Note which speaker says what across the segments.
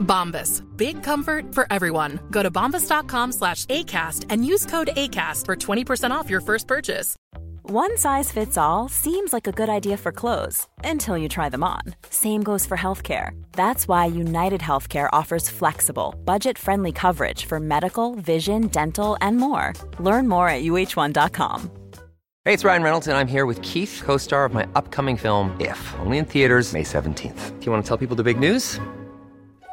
Speaker 1: Bombas. Big comfort for everyone. Go to bombas.com slash ACAST and use code ACAST for 20% off your first purchase.
Speaker 2: One size fits all seems like a good idea for clothes until you try them on. Same goes for healthcare. That's why United Healthcare offers flexible, budget friendly coverage for medical, vision, dental, and more. Learn more at uh1.com.
Speaker 3: Hey, it's Ryan Reynolds, and I'm here with Keith, co star of my upcoming film, If, only in theaters, May 17th. Do you want to tell people the big news?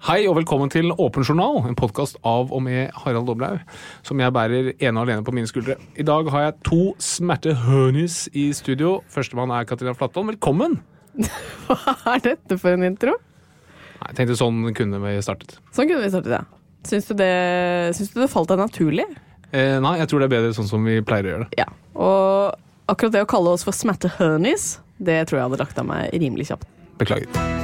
Speaker 4: Hei og velkommen til Åpen journal, en podkast av og med Harald Doblaug, som jeg bærer ene og alene på mine skuldre. I dag har jeg to smertehønis i studio. Førstemann er Katrina Flatholm. Velkommen!
Speaker 5: Hva er dette for en intro?
Speaker 4: Nei, Jeg tenkte sånn kunne vi startet.
Speaker 5: Sånn kunne vi startet, ja. Syns du det, syns du det falt deg naturlig?
Speaker 4: Eh, nei, jeg tror det er bedre sånn som vi pleier å gjøre det.
Speaker 5: Ja. Og akkurat det å kalle oss for smertehønis, det tror jeg hadde lagt av meg rimelig kjapt.
Speaker 4: Beklager.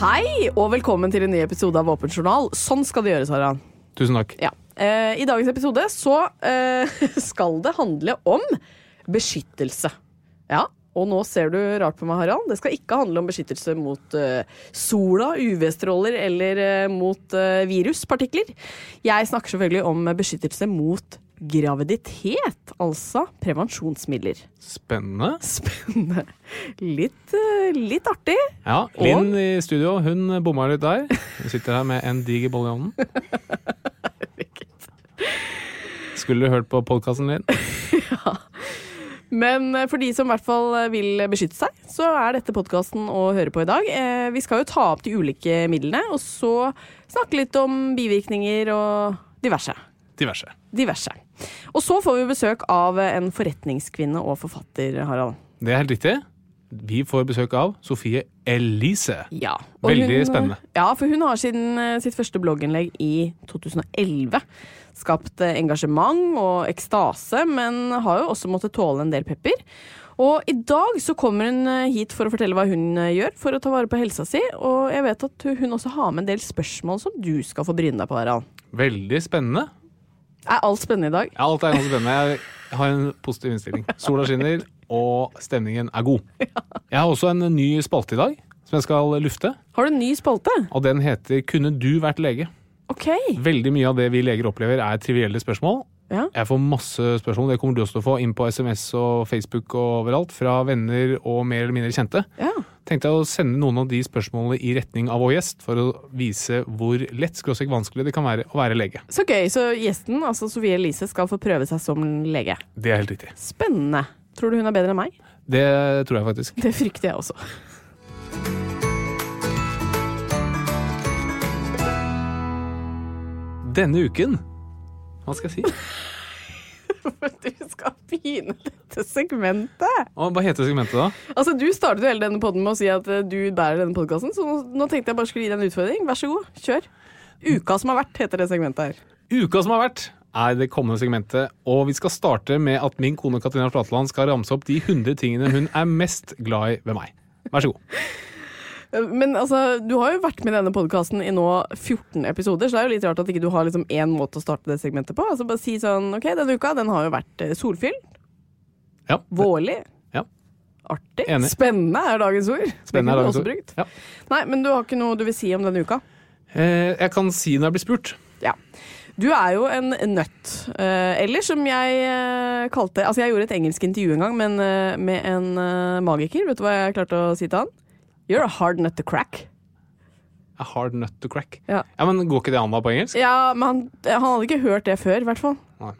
Speaker 5: Hei, og velkommen til en ny episode av Åpen journal. Sånn skal det gjøres, Harald.
Speaker 4: Tusen takk.
Speaker 5: Ja. Eh, I dagens episode så eh, skal det handle om beskyttelse. Ja, og nå ser du rart på meg, Harald. Det skal ikke handle om beskyttelse mot eh, sola, UV-stråler eller eh, mot eh, viruspartikler. Jeg snakker selvfølgelig om beskyttelse mot graviditet, altså prevensjonsmidler.
Speaker 4: Spennende.
Speaker 5: Spennende. Litt, eh, litt artig.
Speaker 4: Ja, Linn i studio, hun bomma litt der. Hun sitter her med en diger bolle i hånden. Skulle du hørt på podkasten din? ja.
Speaker 5: Men eh, for de som i hvert fall eh, vil beskytte seg, så er dette podkasten å høre på i dag. Vi skal jo ta opp de ulike midlene, og så snakke litt om bivirkninger og diverse.
Speaker 4: Diverse.
Speaker 5: Diverse. Og så får vi besøk av en forretningskvinne og forfatter, Harald.
Speaker 4: Det er helt riktig. Vi får besøk av Sofie Elise.
Speaker 5: Ja.
Speaker 4: Veldig
Speaker 5: hun-
Speaker 4: spennende.
Speaker 5: Ja, for hun har siden eh, sitt første blogginnlegg i 2011 skapt eh, engasjement og ekstase, men har jo også måttet tåle en del pepper. Og i dag så kommer hun eh, hit for å fortelle hva hun gjør for å ta vare på helsa si, og jeg vet at hun også har med en del spørsmål som du skal få bryne deg på, Harald.
Speaker 4: Veldig spennende.
Speaker 5: Er alt spennende i dag?
Speaker 4: Ja, alt er ganske spennende. Jeg har en positiv innstilling. Sola skinner, og stemningen er god. Jeg har også en ny spalte i dag, som jeg skal lufte.
Speaker 5: Har du en ny spalte?
Speaker 4: Og den heter 'Kunne du vært lege?'
Speaker 5: Ok.
Speaker 4: Veldig mye av det vi leger opplever, er trivielle spørsmål.
Speaker 5: Ja.
Speaker 4: Jeg får masse spørsmål, det kommer du også til å få, inn på SMS og Facebook og overalt, fra venner og mer eller mindre kjente.
Speaker 5: ja.
Speaker 4: Tenkte jeg å sende noen av de spørsmålene i retning av vår gjest, for å vise hvor lett skråstrek vanskelig det kan være å være lege.
Speaker 5: Så gøy. Så gjesten, altså Sofie Elise, skal få prøve seg som lege.
Speaker 4: Det er helt riktig.
Speaker 5: Spennende. Tror du hun er bedre enn meg?
Speaker 4: Det tror jeg faktisk.
Speaker 5: Det frykter jeg også.
Speaker 4: Denne uken Hva skal jeg si?
Speaker 5: Du skal begynne dette segmentet.
Speaker 4: Og hva heter segmentet, da?
Speaker 5: Altså, Du startet jo hele denne podden med å si at eh, du bærer denne podkasten, så nå tenkte jeg bare skulle gi deg en utfordring. Vær så god, kjør. Uka som har vært, heter det segmentet her.
Speaker 4: Uka som har vært, er det kommende segmentet. Og vi skal starte med at min kone Katrina Flatland skal ramse opp de 100 tingene hun er mest glad i ved meg. Vær så god.
Speaker 5: Eh, Men altså, du har jo vært med i denne podkasten i nå 14 episoder, så det er jo litt rart at ikke du har liksom én måte å starte det segmentet på. Altså Bare si sånn OK, denne uka den har jo vært solfylt. solfyll,
Speaker 4: Ja.
Speaker 5: vårlig,
Speaker 4: Ja.
Speaker 5: artig,
Speaker 4: Enig.
Speaker 5: spennende er dagens ord.
Speaker 4: Spennende er dagens ord.
Speaker 5: brukt.
Speaker 4: Ja.
Speaker 5: Nei, men du har ikke noe du vil si om denne uka?
Speaker 4: Eh, jeg kan si når jeg blir spurt.
Speaker 5: Ja. Du er jo en nøtt. Eh, eller som jeg eh, kalte Altså, jeg gjorde et engelsk intervju en gang men, eh, med en eh, magiker. Vet du hva jeg klarte å si til han? You're a hard nut to crack.
Speaker 4: A hard nut to crack.
Speaker 5: Ja.
Speaker 4: Ja, men Går ikke det an da på engelsk?
Speaker 5: Ja, men han, han hadde ikke hørt det før, i hvert fall.
Speaker 4: Nei.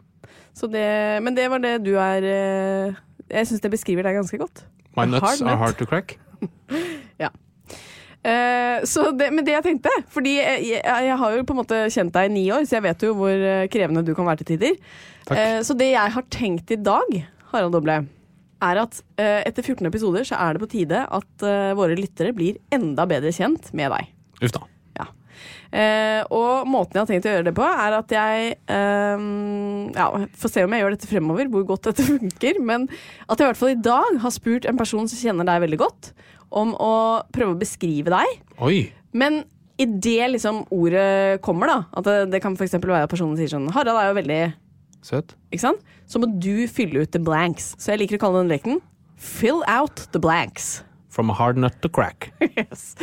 Speaker 5: Så det, men det var det du er eh, Jeg syns det beskriver deg ganske godt.
Speaker 4: My nuts
Speaker 5: hard
Speaker 4: are
Speaker 5: nut.
Speaker 4: hard to crack.
Speaker 5: Eh, så det, men det jeg tenkte Fordi jeg, jeg, jeg har jo på en måte kjent deg i ni år, så jeg vet jo hvor eh, krevende du kan være til tider. Eh, så det jeg har tenkt i dag, Harald Doble, er at uh, etter 14 episoder så er det på tide at uh, våre lyttere blir enda bedre kjent med deg.
Speaker 4: Uff da.
Speaker 5: Ja. Uh, og måten jeg har tenkt å gjøre det på, er at jeg Ja, får se om jeg gjør dette fremover, hvor godt dette funker. Men at jeg i hvert fall i dag har spurt en person som kjenner deg veldig godt, om å prøve å beskrive deg.
Speaker 4: Oi.
Speaker 5: Men idet liksom ordet kommer, da, at det, det kan f.eks. være at personen sier sånn Harald er jo veldig
Speaker 4: Søt.
Speaker 5: Ikke sant? Så må du fylle ut the blanks. Så jeg liker å kalle den leken Fill out the blanks.
Speaker 4: From a hard nut to crack.
Speaker 5: yes.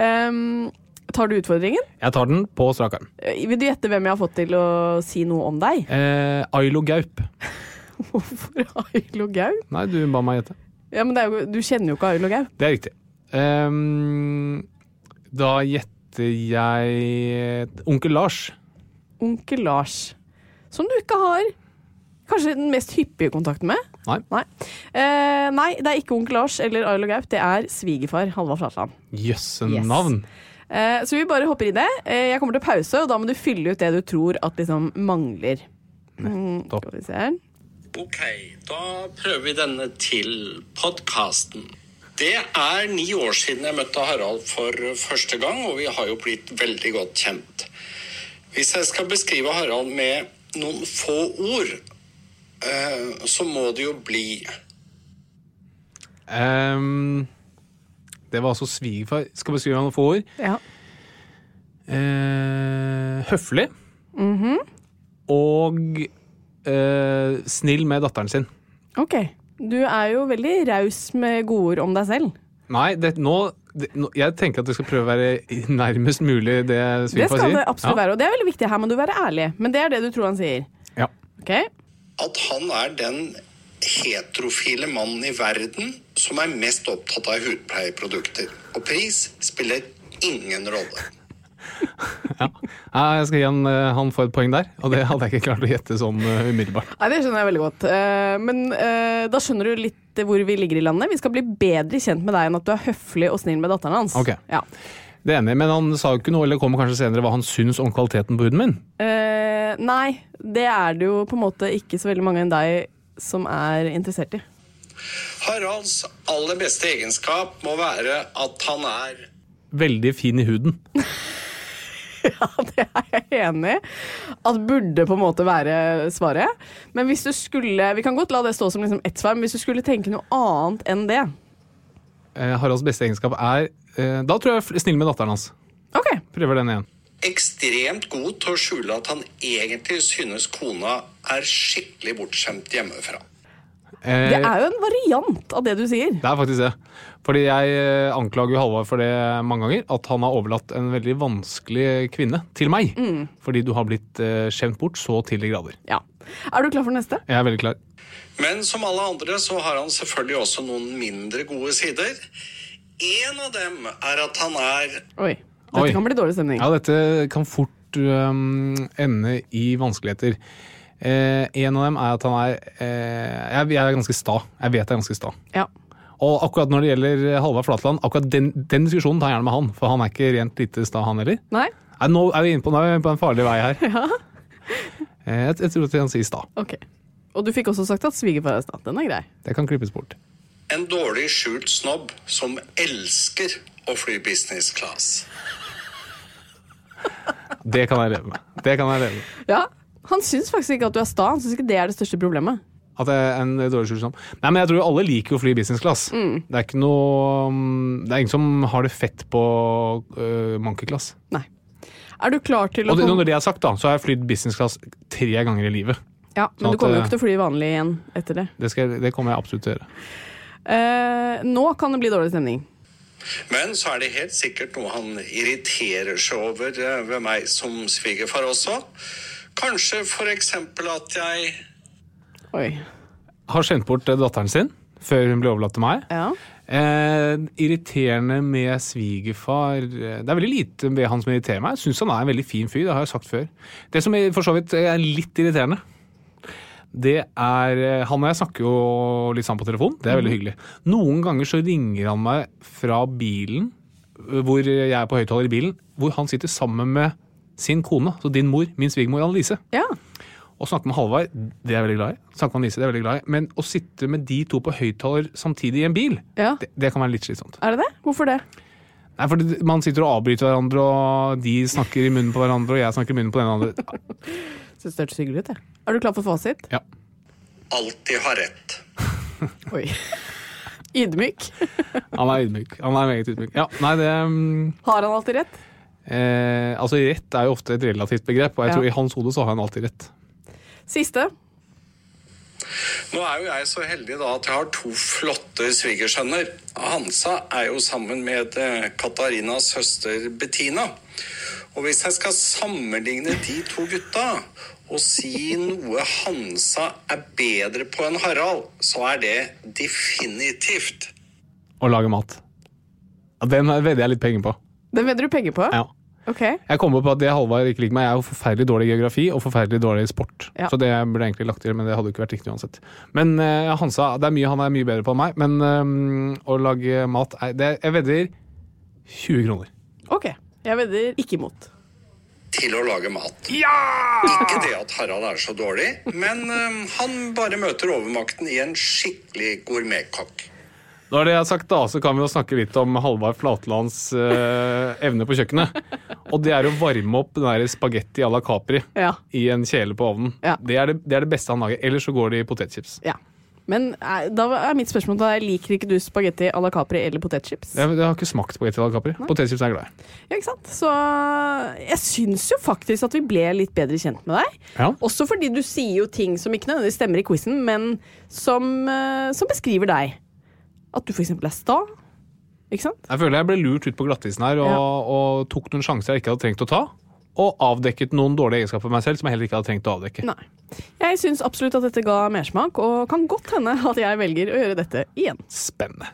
Speaker 5: Um, tar du utfordringen?
Speaker 4: Jeg tar den på strak arm.
Speaker 5: Eh, Vil du gjette hvem jeg har fått til å si noe om deg?
Speaker 4: Eh, Ailo Gaup.
Speaker 5: Hvorfor Ailo Gaup?
Speaker 4: Nei, du ba meg gjette.
Speaker 5: Ja, men det jo, du kjenner jo ikke Ailo Gaup.
Speaker 4: Det er riktig. Um, da gjetter jeg Onkel Lars.
Speaker 5: Onkel Lars. Som du ikke har kanskje den mest hyppige kontakten med.
Speaker 4: Nei.
Speaker 5: Nei. Eh, nei, det er ikke onkel Lars eller Ailo Gaup. Det er svigerfar Halvard Flatland.
Speaker 4: Jøsse
Speaker 5: Yes.
Speaker 4: navn.
Speaker 5: Eh, så vi bare hopper i det. Eh, jeg kommer til pause, og da må du fylle ut det du tror at liksom mangler. Mm,
Speaker 4: Nettopp.
Speaker 5: skal vi se her.
Speaker 6: Ok, da prøver vi denne til podkasten. Det er ni år siden jeg møtte Harald for første gang, og vi har jo blitt veldig godt kjent. Hvis jeg skal beskrive Harald med noen få ord, eh, så må det jo bli
Speaker 4: um, det var altså svigerfar. Skal beskrive ham noen få ord.
Speaker 5: Ja.
Speaker 4: Eh, høflig. Og eh, snill med datteren sin.
Speaker 5: Ok. Du er jo veldig raus med godord om deg selv.
Speaker 4: Nei, det, nå Jeg tenker at du skal prøve å være nærmest mulig det
Speaker 5: Det
Speaker 4: svigerfar
Speaker 5: skal
Speaker 4: sier.
Speaker 5: det absolutt være, og det er veldig viktig. Her må du være ærlig. Men det er det du tror han sier.
Speaker 4: Ja.
Speaker 5: Okay?
Speaker 6: at han er den heterofile mannen i verden som er mest opptatt av hudpleieprodukter. Og pris spiller ingen rolle.
Speaker 4: Ja. Ja, Jeg skal gi han, eh, han får et poeng der, og det hadde jeg ikke klart å gjette sånn eh, umiddelbart.
Speaker 5: Nei, Det skjønner jeg veldig godt. Eh, men eh, da skjønner du litt hvor vi ligger i landet. Vi skal bli bedre kjent med deg enn at du er høflig og snill med datteren hans.
Speaker 4: Ok.
Speaker 5: Ja.
Speaker 4: Det er enig, Men han sa jo ikke noe, eller kommer kanskje senere, hva han syns om kvaliteten på huden min.
Speaker 5: Eh, nei, det er det jo på en måte ikke så veldig mange enn deg som er interessert i.
Speaker 6: Haralds aller beste egenskap må være at han er
Speaker 4: Veldig fin i huden.
Speaker 5: Ja, det er jeg enig i. At burde på en måte være svaret. Men hvis du skulle Vi kan godt la det stå som liksom ett svar, men hvis du skulle tenke noe annet enn det
Speaker 4: Eh, Haralds beste egenskap er eh, Da tror jeg f- snill med datteren hans.
Speaker 5: OK.
Speaker 4: Prøver den igjen.
Speaker 6: ekstremt god til å skjule at han egentlig synes kona er skikkelig bortskjemt hjemmefra.
Speaker 4: Eh,
Speaker 5: Det er jo en variant av det du sier.
Speaker 4: Det er faktisk det. Fordi jeg eh, anklager Halvard for det mange ganger. At han har overlatt en veldig vanskelig kvinne til meg. Fordi du har blitt eh, skjemt bort så til de grader.
Speaker 5: Ja. Er du klar for neste?
Speaker 4: Jeg er veldig klar.
Speaker 6: Men som alle andre så har han selvfølgelig også noen mindre gode sider. En av dem er at han er
Speaker 5: Oi. Dette
Speaker 4: Oi.
Speaker 5: kan bli dårlig stemning.
Speaker 4: Ja, dette kan fort um, ende i vanskeligheter. Eh, en av dem er at han er eh, jeg, jeg er ganske sta. Jeg vet jeg er ganske sta.
Speaker 5: Ja.
Speaker 4: Og akkurat når det gjelder Halvard Flatland, akkurat den, den diskusjonen tar jeg gjerne med han. For han er ikke rent lite sta, han heller.
Speaker 5: Nei?
Speaker 4: Nei, nå er vi inne på, nå er vi på en farlig vei her. Eh, jeg, jeg tror at han sier sta.
Speaker 5: Ok. Og du fikk også sagt at svigerfar er sta. Den er grei.
Speaker 4: Det kan klippes bort.
Speaker 6: en dårlig skjult snobb som elsker å fly business class.
Speaker 4: Det kan jeg leve med. Det kan jeg leve med.
Speaker 5: Ja. Han syns faktisk ikke at du er sta. Han syns ikke det er det største problemet.
Speaker 4: At det er en dårlig skjulsom. Nei, men jeg tror alle liker å fly business class. Det er ikke noe um, Det er ingen som har det fett på uh, monkey class.
Speaker 5: Nei. Er du klar til å
Speaker 4: Og det, når det er sagt, da, så har jeg flydd business class tre ganger i livet.
Speaker 5: Ja,
Speaker 4: sånn
Speaker 5: men du
Speaker 4: at,
Speaker 5: kommer jo
Speaker 4: eh,
Speaker 5: ikke til å fly vanlig igjen etter det.
Speaker 4: Det, skal, det kommer jeg absolutt til å gjøre.
Speaker 5: Uh, nå kan det bli dårlig stemning.
Speaker 6: Men så er det helt sikkert noe han irriterer seg over eh, ved meg som svigerfar også. Kanskje for eksempel at jeg
Speaker 5: Oi.
Speaker 4: Har sendt bort eh, datteren sin før hun ble overlatt til meg.
Speaker 5: Ja.
Speaker 4: Eh, irriterende med svigerfar eh, Det er veldig lite ved han som irriterer meg. Jeg syns han er en veldig fin fyr, det har jeg sagt før. Det som for så vidt er litt irriterende, Det er eh, Han og jeg snakker jo litt sammen på telefon. Det er veldig hyggelig. Noen ganger så ringer han meg fra bilen, hvor jeg er på høyttaler i bilen, hvor han sitter sammen med sin kone, så din mor, min svigermor Annelise.
Speaker 5: Ja.
Speaker 4: Å snakke med Halvard, det er jeg veldig glad i. Snakke med Annelise, det er jeg veldig glad i. Men å sitte med de to på høyttaler samtidig i en bil,
Speaker 5: ja.
Speaker 4: det, det kan være litt slitsomt.
Speaker 5: Er det det? Hvorfor det?
Speaker 4: Nei, for Man sitter og avbryter hverandre, og de snakker i munnen på hverandre, og jeg snakker i munnen på den andre.
Speaker 5: Syns det hørtes hyggelig ut, jeg. Er du klar for fasit?
Speaker 4: Ja.
Speaker 6: alltid har rett.
Speaker 5: Oi. Ydmyk.
Speaker 4: Han er ydmyk. Han er meget ydmyk. Ja, nei, det um...
Speaker 5: Har han alltid rett?
Speaker 4: Eh, Altså, rett er jo ofte et relativt begrep, og jeg
Speaker 5: Ja.
Speaker 4: tror i hans hode så har han alltid rett.
Speaker 5: Siste.
Speaker 6: Nå er jo jeg så heldig da at jeg har to flotte svigersønner. Hansa er jo sammen med eh, Katarinas søster Bettina. Og hvis jeg skal sammenligne de to gutta og si noe Hansa er bedre på enn Harald, så er det definitivt
Speaker 4: Å lage mat. Ja, den vedder jeg litt penger på.
Speaker 5: Den vedder du penger på?
Speaker 4: Ja.
Speaker 5: Ok.
Speaker 4: Jeg kommer på at det Halvard ikke liker meg, jeg er jo forferdelig dårlig i geografi og forferdelig dårlig i sport.
Speaker 5: Ja.
Speaker 4: Så det burde jeg egentlig lagt til, men det hadde jo ikke vært riktig uansett. Men uh, Hansa, det er mye, han er mye bedre på enn meg, men um, å lage mat er, det, Jeg vedder 20 kroner.
Speaker 5: Ok. Jeg vedder ikke imot.
Speaker 6: til å lage mat. Ja! Ikke det at Harald er så dårlig, men um, han bare møter overmakten i en skikkelig gourmetkokk.
Speaker 4: Når det er sagt, da, så kan vi jo snakke litt om Halvard Flatlands eh, evne på kjøkkenet. Og det er å varme opp den der spagetti à la Capri
Speaker 5: Ja.
Speaker 4: i en kjele på ovnen.
Speaker 5: Ja.
Speaker 4: Det, er det, det er det beste han lager. Ellers så går det i potetchips.
Speaker 5: ja. Men eh, da er mitt spørsmål da, liker ikke du spagetti à la Capri eller potetchips?
Speaker 4: Jeg, jeg har ikke smakt spagetti à la Capri. Potetchips er jeg glad i.
Speaker 5: Ja, ikke sant? Så jeg syns jo faktisk at vi ble litt bedre kjent med deg.
Speaker 4: Ja.
Speaker 5: Også fordi du sier jo ting som ikke nødvendigvis stemmer i quizen, men som, eh, som beskriver deg. At du f.eks. er sta. Ikke sant?
Speaker 4: Jeg føler jeg ble lurt ut på glattisen her og,
Speaker 5: Ja.
Speaker 4: og tok noen sjanser jeg ikke hadde trengt å ta. Og avdekket noen dårlige egenskaper ved meg selv som jeg heller ikke hadde trengt å avdekke.
Speaker 5: Nei. Jeg syns absolutt at dette ga mersmak, og kan godt hende at jeg velger å gjøre dette igjen.
Speaker 4: Spennende.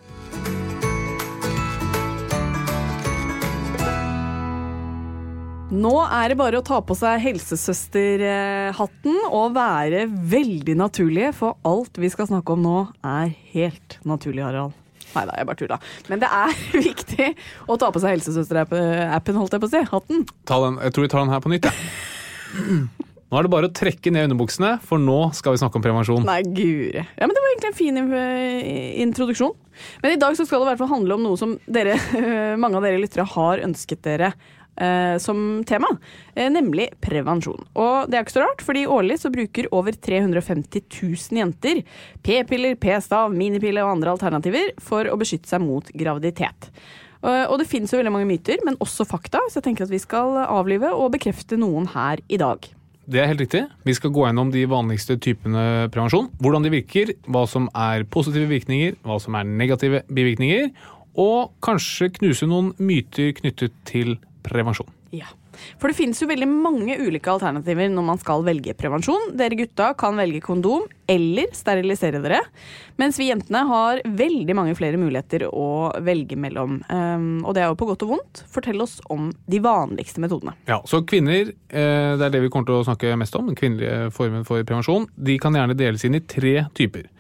Speaker 5: Nå er det bare å ta på seg helsesøsterhatten og være veldig naturlige, for alt vi skal snakke om nå, er helt naturlig, Harald. Nei da, jeg bare tulla. Men det er viktig å ta på seg helsesøsterappen, holdt jeg på å si. Hatten.
Speaker 4: Ta den, jeg tror vi tar den her på nytt, jeg. Nå er det bare å trekke ned underbuksene, for nå skal vi snakke om prevensjon.
Speaker 5: Nei, guri. Ja, men det var egentlig en fin eh, introduksjon. Men i dag så skal det i hvert fall handle om noe som dere, mange av dere lyttere har ønsket dere eh, som tema, eh, nemlig prevensjon. Og det er ikke så rart, fordi årlig så bruker over 350 000 jenter p-piller, p-stav, minipille og andre alternativer for å beskytte seg mot graviditet. Eh, Og det finnes jo veldig mange myter, men også fakta, så jeg tenker at vi skal avlive og bekrefte noen her i dag.
Speaker 4: Det er helt riktig. Vi skal gå gjennom de vanligste typene prevensjon. Hvordan de virker, hva som er positive virkninger, hva som er negative bivirkninger. Og kanskje knuse noen myter knyttet til prevensjon.
Speaker 5: Ja. For det finnes jo veldig mange ulike alternativer når man skal velge prevensjon. Dere gutta kan velge kondom eller sterilisere dere. Mens vi jentene har veldig mange flere muligheter å velge mellom. Um, og det er jo på godt og vondt. Fortell oss om de vanligste metodene.
Speaker 4: Ja, Så kvinner, eh, det er det vi kommer til å snakke mest om, den kvinnelige formen for prevensjon, de kan gjerne deles inn i tre typer.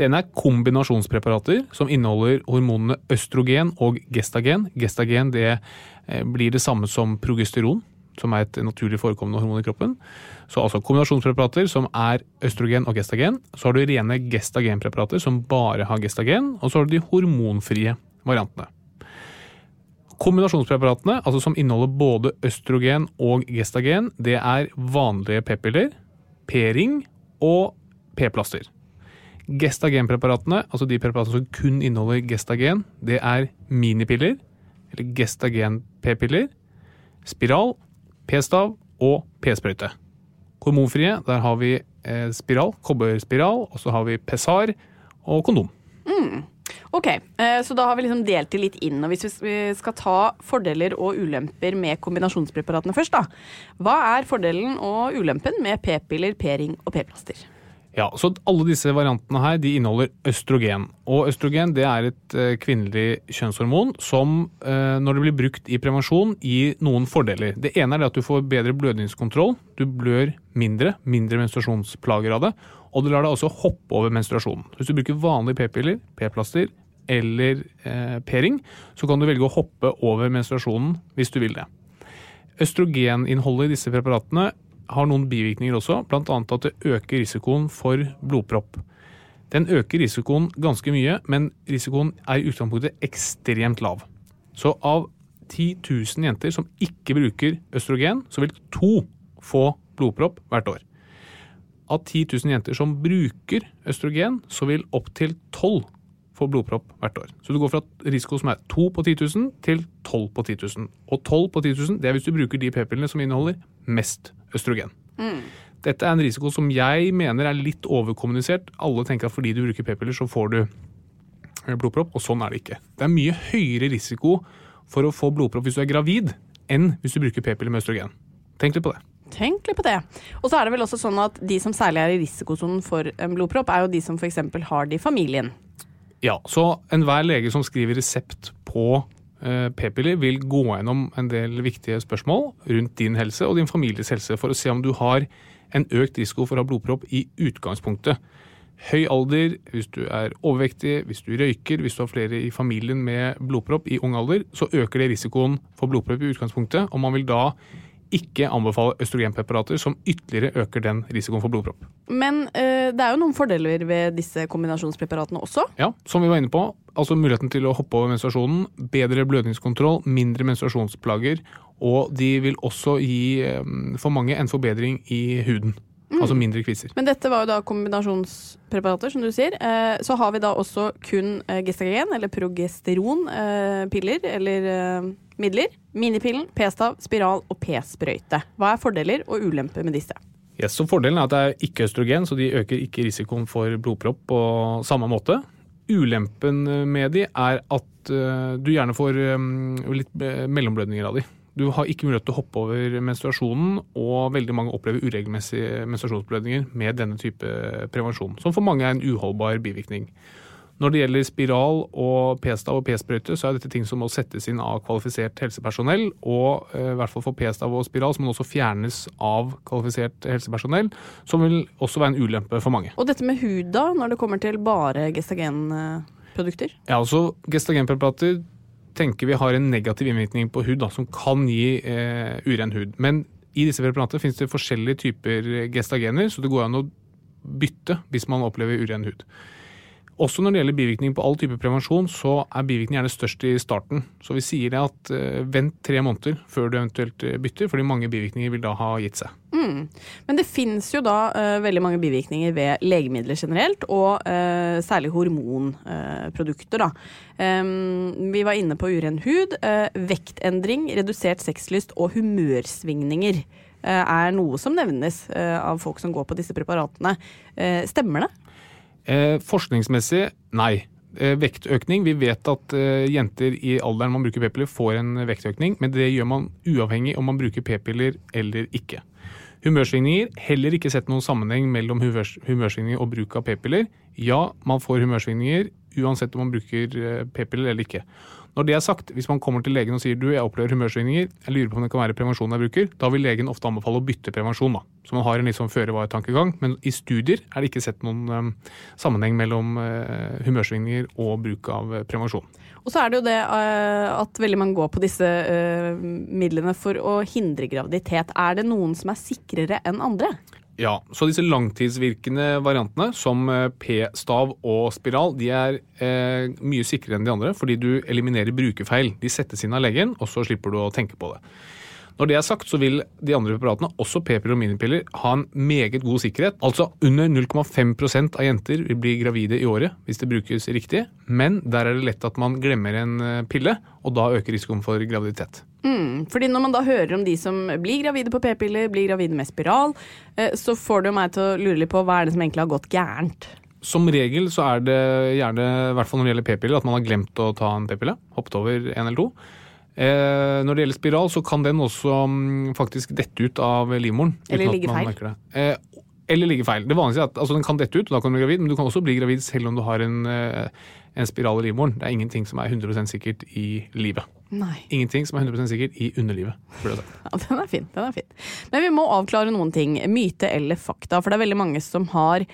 Speaker 4: Det ene er kombinasjonspreparater som inneholder hormonene østrogen og gestagen. Gestagen det eh, blir det samme som progesteron, som er et naturlig forekommende hormon i kroppen. Så altså kombinasjonspreparater som er østrogen og gestagen. Så har du rene gestagenpreparater som bare har gestagen, og så har du de hormonfrie variantene. Kombinasjonspreparatene, altså som inneholder både østrogen og gestagen, det er vanlige p-piller, p-ring og p-plaster. Gestagenpreparatene, altså de preparatene som kun inneholder gestagen, det er minipiller, eller gestagen-p-piller, spiral, p-stav og p-sprøyte. Hormonfrie, der har vi eh, spiral, kobberspiral, og så har vi pessar og kondom.
Speaker 5: Ok, eh, så da har vi liksom delt det litt inn. Og hvis vi skal ta fordeler og ulemper med kombinasjonspreparatene først, da. Hva er fordelen og ulempen med p-piller, p-ring og p-plaster?
Speaker 4: Ja, så Alle disse variantene her, de inneholder østrogen. Og Østrogen det er et eh, kvinnelig kjønnshormon som eh, når det blir brukt i prevensjon, gir noen fordeler. Det ene er det at du får bedre blødningskontroll. Du blør mindre, mindre menstruasjonsplager av det. Og det lar deg også hoppe over menstruasjonen. Hvis du bruker vanlige p-piller, p-plaster eller eh, p-ring, så kan du velge å hoppe over menstruasjonen hvis du vil det. Østrogeninnholdet i disse preparatene har noen bivirkninger også, bl.a. at det øker risikoen for blodpropp. Den øker risikoen ganske mye, men risikoen er i utgangspunktet ekstremt lav. Så av 10 000 jenter som ikke bruker østrogen, så vil to få blodpropp hvert år. Av 10 000 jenter som bruker østrogen, så vil opptil 12 få blodpropp hvert år. Så du går fra risiko som er 2 på 10 000 til 12 på 10 000. Og 12 på 10 000 det er hvis du bruker de p-pillene som inneholder mest østrogen. Dette er en risiko som jeg mener er litt overkommunisert. Alle tenker at fordi du bruker p-piller, så får du eh, blodpropp, og sånn er det ikke. Det er mye høyere risiko for å få blodpropp hvis du er gravid, enn hvis du bruker p-piller med østrogen. Tenk litt på det.
Speaker 5: Tenk litt på det. Og så er det vel også sånn at de som særlig er i risikosonen for en blodpropp, er jo de som f.eks. har det i familien.
Speaker 4: Ja, så enhver lege som skriver resept på eh, p-piller, vil gå gjennom en del viktige spørsmål rundt din helse og din families helse for å se om du har en økt risiko for å ha blodpropp i utgangspunktet. Høy alder, hvis du er overvektig, hvis du røyker, hvis du har flere i familien med blodpropp i ung alder, så øker det risikoen for blodpropp i utgangspunktet, og man vil da ikke anbefale østrogenpreparater som ytterligere øker den risikoen for blodpropp.
Speaker 5: Men øh, det er jo noen fordeler ved disse kombinasjonspreparatene også.
Speaker 4: Ja, som vi var inne på, altså muligheten til å hoppe over menstruasjonen, bedre blødningskontroll, mindre menstruasjonsplager, og de vil også gi øh, for mange en forbedring i huden. Altså mindre kviser.
Speaker 5: Men dette var jo da kombinasjonspreparater, som du sier. Eh, så har vi da også kun eh, gestagen, eller progesteronpiller, eller eh, midler. Minipillen, p-stav, spiral og p-sprøyte. Hva er fordeler og ulemper med disse?
Speaker 4: Yes, så Fordelen er at det er ikke østrogen, så de øker ikke risikoen for blodpropp på samme måte. Ulempen med de er at eh, du gjerne får eh, litt eh, mellomblødninger av de. Du har ikke mulighet til å hoppe over menstruasjonen, og veldig mange opplever uregelmessige menstruasjonsblødninger med denne type prevensjon, som for mange er en uholdbar bivirkning. Når det gjelder spiral og p-stav og p-sprøyte, så er dette ting som må settes inn av kvalifisert helsepersonell. Og eh, i hvert fall for p-stav og spiral så må den også fjernes av kvalifisert helsepersonell, som vil også være en ulempe for mange.
Speaker 5: Og dette med hud, da, når det kommer til bare gestagenprodukter?
Speaker 4: Ja, altså Gestagenpreparater tenker vi har en negativ innvirkning på hud, da, som kan gi eh, uren hud. Men i disse preparatene finnes det forskjellige typer gestagener, så det går an å bytte hvis man opplever uren hud. Også når det gjelder bivirkning på all type prevensjon, så er bivirkning gjerne størst i starten. Så vi sier det at eh, vent tre måneder før du eventuelt eh, bytter, fordi mange bivirkninger vil da ha gitt seg.
Speaker 5: Mm. Men det fins jo da eh, veldig mange bivirkninger ved legemidler generelt, og eh, særlig hormonprodukter, da. Vi var inne på uren hud. eh, vektendring, redusert sexlyst og humørsvingninger er noe som nevnes av folk som går på disse preparatene. Stemmer det?
Speaker 4: Eh, forskningsmessig nei. Eh, vektøkning. Vi vet at eh, jenter i alderen man bruker p-piller, får en vektøkning, men det gjør man uavhengig om man bruker p-piller eller ikke. Humørsvingninger. Heller ikke sett noen sammenheng mellom humørs humørsvingninger og bruk av p-piller. Ja, man får humørsvingninger uansett om man bruker eh, p-piller eller ikke. Når det er sagt, hvis man kommer til legen og sier du, jeg opplever humørsvingninger, jeg lurer på om det kan være prevensjon jeg bruker, da vil legen ofte anbefale å bytte prevensjon. da. Så man har en litt sånn føre-var-tankegang. Men i studier er det ikke sett noen um, sammenheng mellom uh, humørsvingninger og bruk av uh, prevensjon.
Speaker 5: Og så er det jo det uh, at veldig mange går på disse midlene for å hindre graviditet. Er det noen som er sikrere enn andre?
Speaker 4: Ja, så disse langtidsvirkende variantene, som eh, p-stav og spiral, de er eh, mye sikrere enn de andre, fordi du eliminerer brukerfeil. De settes inn av legen, og så slipper du å tenke på det. Når det er sagt, så vil de andre preparatene, også p-piller og minipiller, ha en meget god sikkerhet. Altså under 0,5 av jenter vil bli gravide i året hvis det brukes riktig, men der er det lett at man glemmer en eh, pille, og da øker risikoen for graviditet.
Speaker 5: Mm, fordi når man da hører om de som blir gravide på p-piller, blir gravide med spiral, eh, så får det jo meg til å lure litt på hva er det som egentlig har gått gærent.
Speaker 4: Som regel så er det gjerne, i hvert fall når det gjelder p-piller, at man har glemt å ta en p-pille. Hoppet over en eller to. Eh, når det gjelder spiral, så kan den også mm, faktisk dette ut av livmoren.
Speaker 5: Eller ligge feil.
Speaker 4: Eh, eller ligge feil. Det vanlige er at altså, den kan dette ut, og da kan du bli gravid, men du kan også bli gravid selv om du har en, eh, en spiral i livmoren. Det er ingenting som er 100% sikkert i livet.
Speaker 5: Nei.
Speaker 4: Ingenting som er 100% sikkert i underlivet.
Speaker 5: Ja, den er fin. den er fin. Men vi må avklare noen ting. Myte eller fakta. For det er veldig mange som har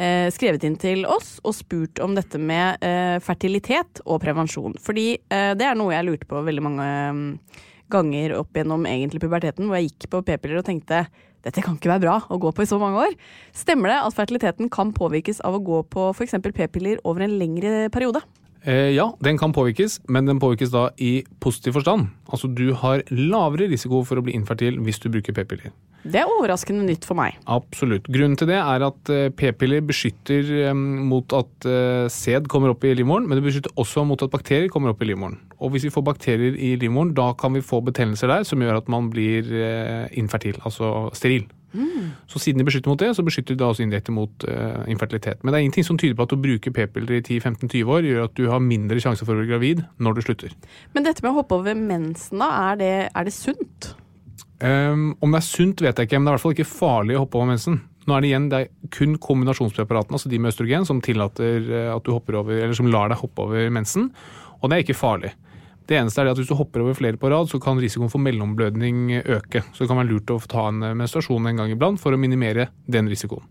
Speaker 5: eh, skrevet inn til oss og spurt om dette med eh, fertilitet og prevensjon. Fordi eh, det er noe jeg lurte på veldig mange mm, ganger opp gjennom egentlig puberteten, hvor jeg gikk på p-piller og tenkte dette kan ikke være bra å gå på i så mange år. Stemmer det at fertiliteten kan påvirkes av å gå på f.eks. p-piller over en lengre periode?
Speaker 4: Eh, ja, den kan påvirkes, men den påvirkes da i positiv forstand. Altså du har lavere risiko for å bli infertil hvis du bruker p-piller.
Speaker 5: Det er overraskende nytt for meg.
Speaker 4: Absolutt. Grunnen til det er at eh, p-piller beskytter eh, mot at eh, sæd kommer opp i livmoren, men det beskytter også mot at bakterier kommer opp i livmoren. Og hvis vi får bakterier i livmoren, da kan vi få betennelser der som gjør at man blir infertil, altså steril. Så siden de beskytter mot det, så beskytter de da også indirekte mot uh, infertilitet. Men det er ingenting som tyder på at å bruke p-piller i 10-15-20 år gjør at du har mindre sjanse for å bli gravid når du slutter.
Speaker 5: Men dette med å hoppe over mensen, da, er det, er det sunt?
Speaker 4: Um, om det er sunt, vet jeg ikke, men det er i hvert fall ikke farlig å hoppe over mensen. Nå er det igjen det er kun kombinasjonspreparatene, altså de med østrogen, som eh, over, som lar deg hoppe over mensen. Og det er ikke farlig. Det eneste er at hvis du hopper over flere på rad, så kan risikoen for mellomblødning øke. Så det kan være lurt å ta en menstruasjon en gang iblant for å minimere den risikoen.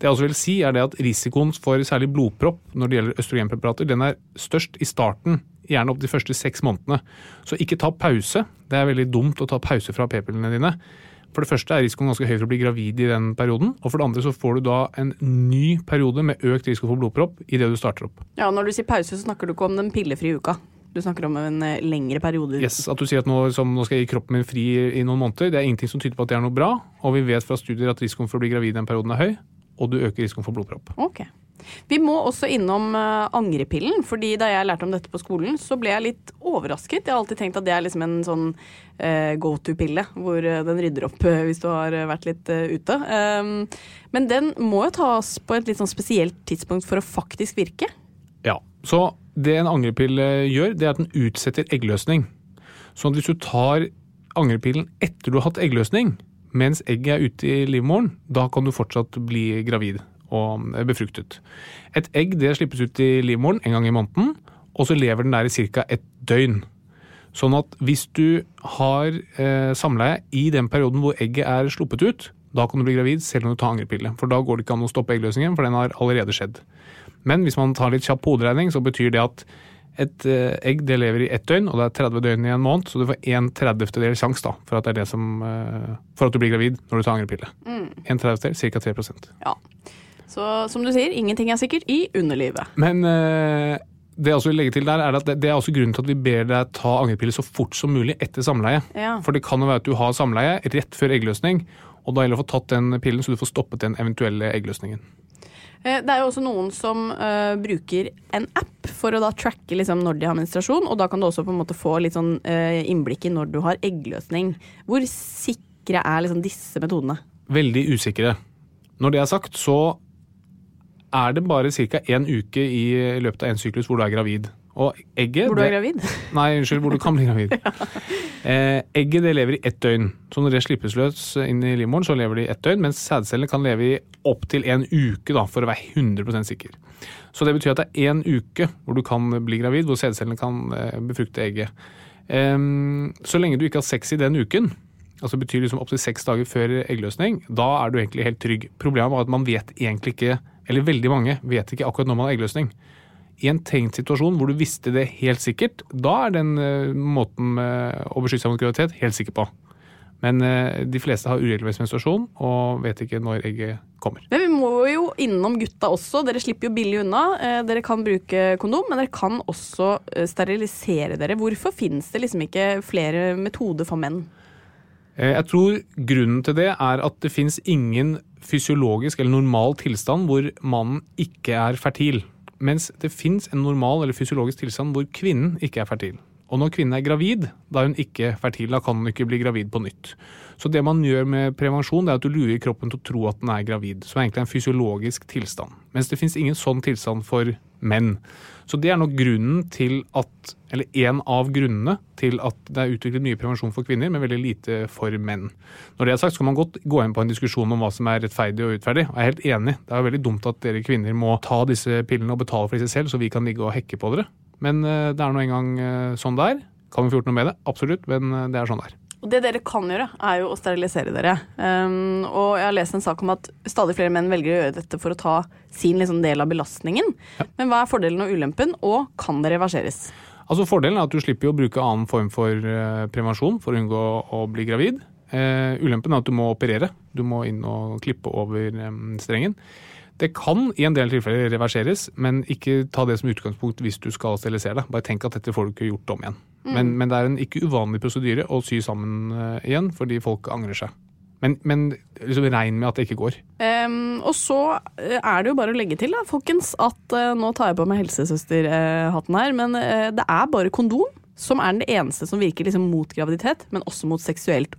Speaker 4: Det jeg også vil si er at Risikoen for særlig blodpropp når det gjelder østrogenpreparater, den er størst i starten, gjerne opp de første seks månedene. Så ikke ta pause. Det er veldig dumt å ta pause fra p-pillene dine. For det første er risikoen ganske høy for å bli gravid i den perioden. Og for det andre så får du da en ny periode med økt risiko for blodpropp idet du starter opp.
Speaker 5: Ja, Når du sier pause, så snakker du ikke om den pillefrie uka. Du snakker om en eh, lengre periode.
Speaker 4: Yes, At du sier at nå, som, nå skal jeg gi kroppen min fri i noen måneder, det er ingenting som tyder på at det er noe bra. Og vi vet fra studier at risikoen for å bli gravid i den perioden er høy, og du øker risikoen for blodpropp.
Speaker 5: Ok. Vi må også innom eh, angrepillen, fordi da jeg lærte om dette på skolen, så ble jeg litt overrasket. Jeg har alltid tenkt at det er liksom en sånn eh, go to-pille, hvor eh, den rydder opp hvis du har vært litt ute. Um, men den må jo tas på et litt sånn spesielt tidspunkt for å faktisk virke.
Speaker 4: Ja, Så det en angrepille gjør, det er at den utsetter eggløsning. Så hvis du tar angrepillen etter du har hatt eggløsning, mens egget er ute i livmoren, da kan du fortsatt bli gravid og befruktet. Et egg det slippes ut i livmoren en gang i måneden, og så lever den der i ca. et døgn. Sånn at hvis du har eh, samleie i den perioden hvor egget er sluppet ut, da kan du bli gravid selv om du tar angrepille. For da går det ikke an å stoppe eggløsningen, for den har allerede skjedd. Men hvis man tar litt kjapp hoderegning, så betyr det at et eh, egg det lever i ett døgn, og det er 30 døgn i en måned, så du får en tredjedel sjanse da, for at, det er det som, eh, for at du blir gravid når du tar angrepille. En tredjedel, ca. 3
Speaker 5: Ja. Så som du sier, ingenting er sikkert i underlivet.
Speaker 4: Men eh, det jeg også vil legge til der, er at det, det er også grunnen til at vi ber deg ta angrepille så fort som mulig etter samleie.
Speaker 5: Ja.
Speaker 4: For det kan jo være at du har samleie rett før eggløsning, og da gjelder det å få tatt den pillen så du får stoppet den eventuelle eggløsningen.
Speaker 5: Eh, Det er jo også noen som uh, bruker en app for å da tracke liksom, når de har menstruasjon, og da kan du også på en måte få litt sånn uh, innblikk i når du har eggløsning. Hvor sikre er liksom disse metodene?
Speaker 4: Veldig usikre. Når det er sagt, så er det bare ca. én uke i løpet av en syklus hvor du er gravid. Og egget
Speaker 5: Hvor du er
Speaker 4: det-
Speaker 5: gravid?
Speaker 4: Nei, unnskyld, hvor du kan bli gravid. eh, egget det lever i ett døgn. Så når det slippes løs inn i livmoren, så lever det i ett døgn, mens sædcellene kan leve i opptil en uke, da, for å være 100% sikker. Så det betyr at det er én uke hvor du kan bli gravid, hvor sædcellene kan eh, befrukte egget. Eh, så lenge du ikke har sex i den uken, altså betyr liksom opptil seks dager før eggløsning, da er du egentlig helt trygg. Problemet var at man vet egentlig ikke, eller veldig mange vet ikke akkurat når man har eggløsning. I en tenkt situasjon hvor du visste det helt sikkert, da er den eh, måten eh, å beskytte seg mot graviditet helt sikker på. Men eh, de fleste har uregelmessig menstruasjon og vet ikke når egget kommer.
Speaker 5: Men vi må jo innom gutta også. Dere slipper jo billig unna. Dere kan bruke kondom, men dere kan også sterilisere dere. Hvorfor finnes det liksom ikke flere metoder for menn?
Speaker 4: Jeg tror grunnen til det er at det fins ingen fysiologisk eller normal tilstand hvor mannen ikke er fertil. Mens det fins en normal eller fysiologisk tilstand hvor kvinnen ikke er fertil. Og når kvinnen er gravid, da er hun ikke fertil, da kan hun ikke bli gravid på nytt. Så det man gjør med prevensjon, det er at du lurer kroppen til å tro at den er gravid. Som egentlig er en fysiologisk tilstand. Mens det fins ingen sånn tilstand for menn. Så det er nok grunnen til at, eller en av grunnene til at det er utviklet mye prevensjon for kvinner, men veldig lite for menn. Når det er sagt, så kan man godt gå inn på en diskusjon om hva som er rettferdig og urettferdig. Jeg er helt enig. Det er veldig dumt at dere kvinner må ta disse pillene og betale for disse selv, så vi kan ligge og hekke på dere. Men eh, det er nå engang eh, sånn det er. Kan vi få gjort noe med det? Absolutt, men eh, det er sånn det er.
Speaker 5: Og det dere kan gjøre, er jo å sterilisere dere. Um, og jeg har lest en sak om at stadig flere menn velger å gjøre dette for å ta sin liksom, del av belastningen. Men hva er fordelen og ulempen, og kan det reverseres?
Speaker 4: Altså Fordelen er at du slipper å bruke annen form for eh, prevensjon for å unngå å bli gravid. Uh, ulempen er at du må operere. Du må inn og klippe over um, strengen. Det kan i en del tilfeller reverseres, men ikke ta det som utgangspunkt hvis du skal sterilisere deg. Bare tenk at dette får du ikke gjort om igjen. Men, men det er en ikke uvanlig prosedyre å sy sammen uh, igjen, fordi folk angrer seg. Men, men liksom regn med at det ikke går.
Speaker 5: Um, og så eh, er det jo bare å legge til, da, folkens, at uh, nå tar jeg på meg helsesøsterhatten her, men det er bare kondom som er den eneste som virker liksom mot graviditet, men også mot seksuelt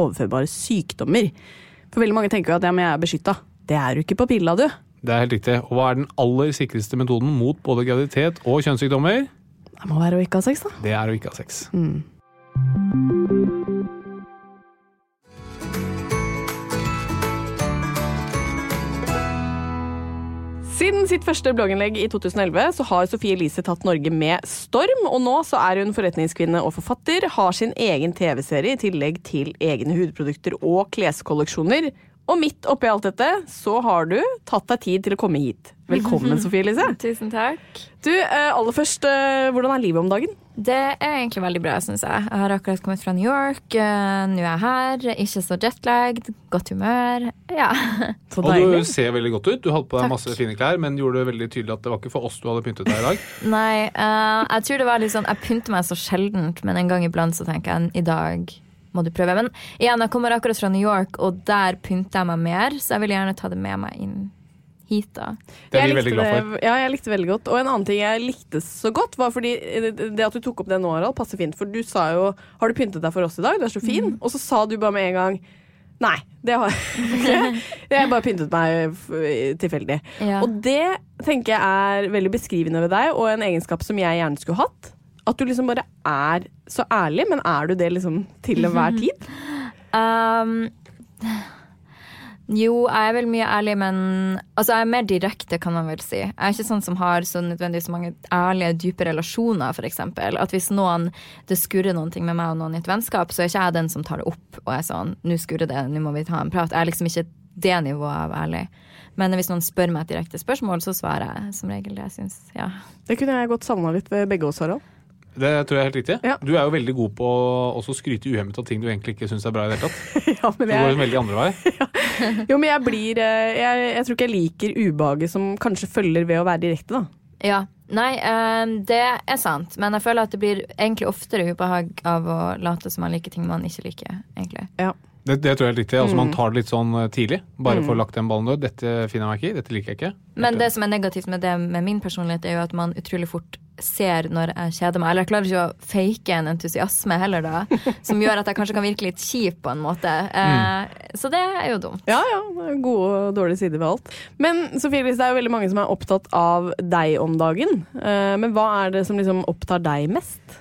Speaker 5: Overførbare sykdommer. For veldig mange tenker jo at ja, men jeg er beskytta. Det er du ikke på pilla, du.
Speaker 4: Det er helt riktig. Og hva er den aller sikreste metoden mot både graviditet og kjønnssykdommer?
Speaker 5: Det må være å ikke ha sex, da.
Speaker 4: Det er å ikke ha sex.
Speaker 5: Mm. Siden sitt første blogginnlegg i 2011 så har Sofie Elise tatt Norge med storm, og nå så er hun forretningskvinne og forfatter, har sin egen TV-serie i tillegg til egne hudprodukter og kleskolleksjoner. Og midt oppi alt dette så har du tatt deg tid til å komme hit. Velkommen, Sofie Elise.
Speaker 7: Tusen takk.
Speaker 5: Du, eh, aller først, eh, hvordan er livet om dagen?
Speaker 7: Det er egentlig veldig bra, syns jeg. Jeg har akkurat kommet fra New York. eh, Nå er jeg her. Ikke så jetlagd. Godt humør. Ja.
Speaker 5: Så
Speaker 4: Og
Speaker 5: deilig.
Speaker 4: du ser veldig godt ut. Du hadde på deg
Speaker 7: Takk.
Speaker 4: masse fine klær, men gjorde det veldig tydelig at det var ikke for oss du hadde pyntet deg i dag.
Speaker 7: Nei, uh, jeg tror det var litt sånn Jeg pynter meg så sjeldent, men en gang iblant så tenker jeg i dag må du prøve. Men igjen, jeg kommer akkurat fra New York, og der pynter jeg meg mer, så jeg vil gjerne ta det med meg inn hit, da.
Speaker 4: Det er vi veldig glad for.
Speaker 5: det- Ja, jeg likte det veldig godt. Og en annen ting jeg likte så godt, var fordi det det at du tok opp det nå, Harald, passer fint. For du sa jo 'Har du pyntet deg for oss i dag? Du er så fin.' Og så sa du bare med en gang Nei, det har jeg ikke. Jeg bare pyntet meg tilfeldig.
Speaker 7: Ja.
Speaker 5: Og det tenker jeg er veldig beskrivende ved deg, og en egenskap som jeg gjerne skulle hatt. At du liksom bare er så ærlig, men er du det liksom til enhver tid?
Speaker 7: Um, jo, jeg er vel mye ærlig, men Altså, jeg er mer direkte, kan man vel si. Jeg er ikke sånn som har så nødvendigvis mange ærlige, dype relasjoner, eksempel. At hvis noen det skurrer noen ting med meg og noen i et vennskap, så er ikke jeg den som tar det opp og er sånn Nå skurrer det, nå må vi ta en prat. Jeg er liksom ikke det nivået av ærlig. Men hvis noen spør meg et direkte spørsmål, så svarer jeg som regel det jeg syns. Ja.
Speaker 5: Det kunne jeg godt savna litt ved begge oss, Harald.
Speaker 4: Det tror jeg er helt riktig.
Speaker 5: Ja.
Speaker 4: Du er jo veldig god på å også skryte uhemmet av ting du egentlig ikke syns er bra i det hele tatt.
Speaker 5: Ja, men
Speaker 4: Du går en veldig andre vei.
Speaker 5: jo, men jeg blir eh, jeg, jeg tror ikke jeg liker ubehaget som kanskje følger ved å være direkte, da.
Speaker 7: Ja. Nei, eh, det er sant. Men jeg føler at det blir egentlig oftere ubehag av å late som man liker ting man ikke liker. egentlig.
Speaker 5: Ja.
Speaker 4: Det, det tror jeg er riktig. Altså, Man
Speaker 7: Mm.
Speaker 4: tar det litt sånn eh, tidlig. Bare
Speaker 7: Mm.
Speaker 4: for å lagt den ballen død. Dette finner jeg meg ikke i. Dette liker jeg ikke.
Speaker 7: Men det som er negativt med det med min personlighet, er jo at man utrolig fort ser når jeg kjeder meg. Eller jeg klarer ikke å fake en entusiasme heller, da. Som gjør at jeg kanskje kan virke litt kjip på en måte. Eh, Så det er jo dumt.
Speaker 5: Ja, ja. Gode og dårlige sider ved alt. Men Sofie Elise, det er jo veldig mange som er opptatt av deg om dagen. Eh, Men hva er det som liksom opptar deg mest?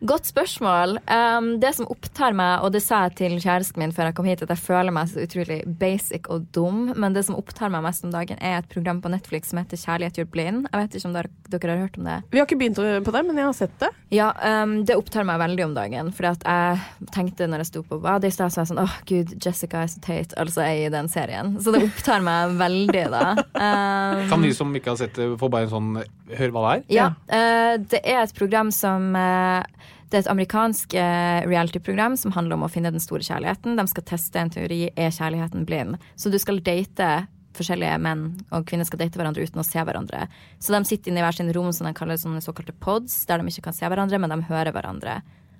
Speaker 7: Godt spørsmål. Um, det som opptar meg, og det sa jeg til kjæresten min før jeg kom hit, at jeg føler meg så utrolig basic og dum, men det som opptar meg mest om dagen, er et program på Netflix som heter Kjærlighet gjør blind. Jeg vet ikke om dere, dere har hørt om det?
Speaker 5: Vi har ikke begynt på det, men jeg har sett det.
Speaker 7: Ja, um, det opptar meg veldig om dagen. For jeg tenkte når jeg sto på badet i stad, så var jeg sånn åh gud, Jessica is så Tate, altså jeg i den serien. Så det opptar meg veldig, da. Um,
Speaker 4: Kan de som ikke har sett det, få bare en sånn Hør hva det er?
Speaker 7: ja, Uh, det er et program som eh, Det er et amerikansk eh, reality-program som handler om å finne den store kjærligheten. De skal teste en teori er kjærligheten blind. Så du skal date forskjellige menn og kvinner skal date hverandre uten å se hverandre. Så de sitter inne i hver sin rom som de kaller sånne såkalte pods, der de ikke kan se hverandre, men de hører hverandre.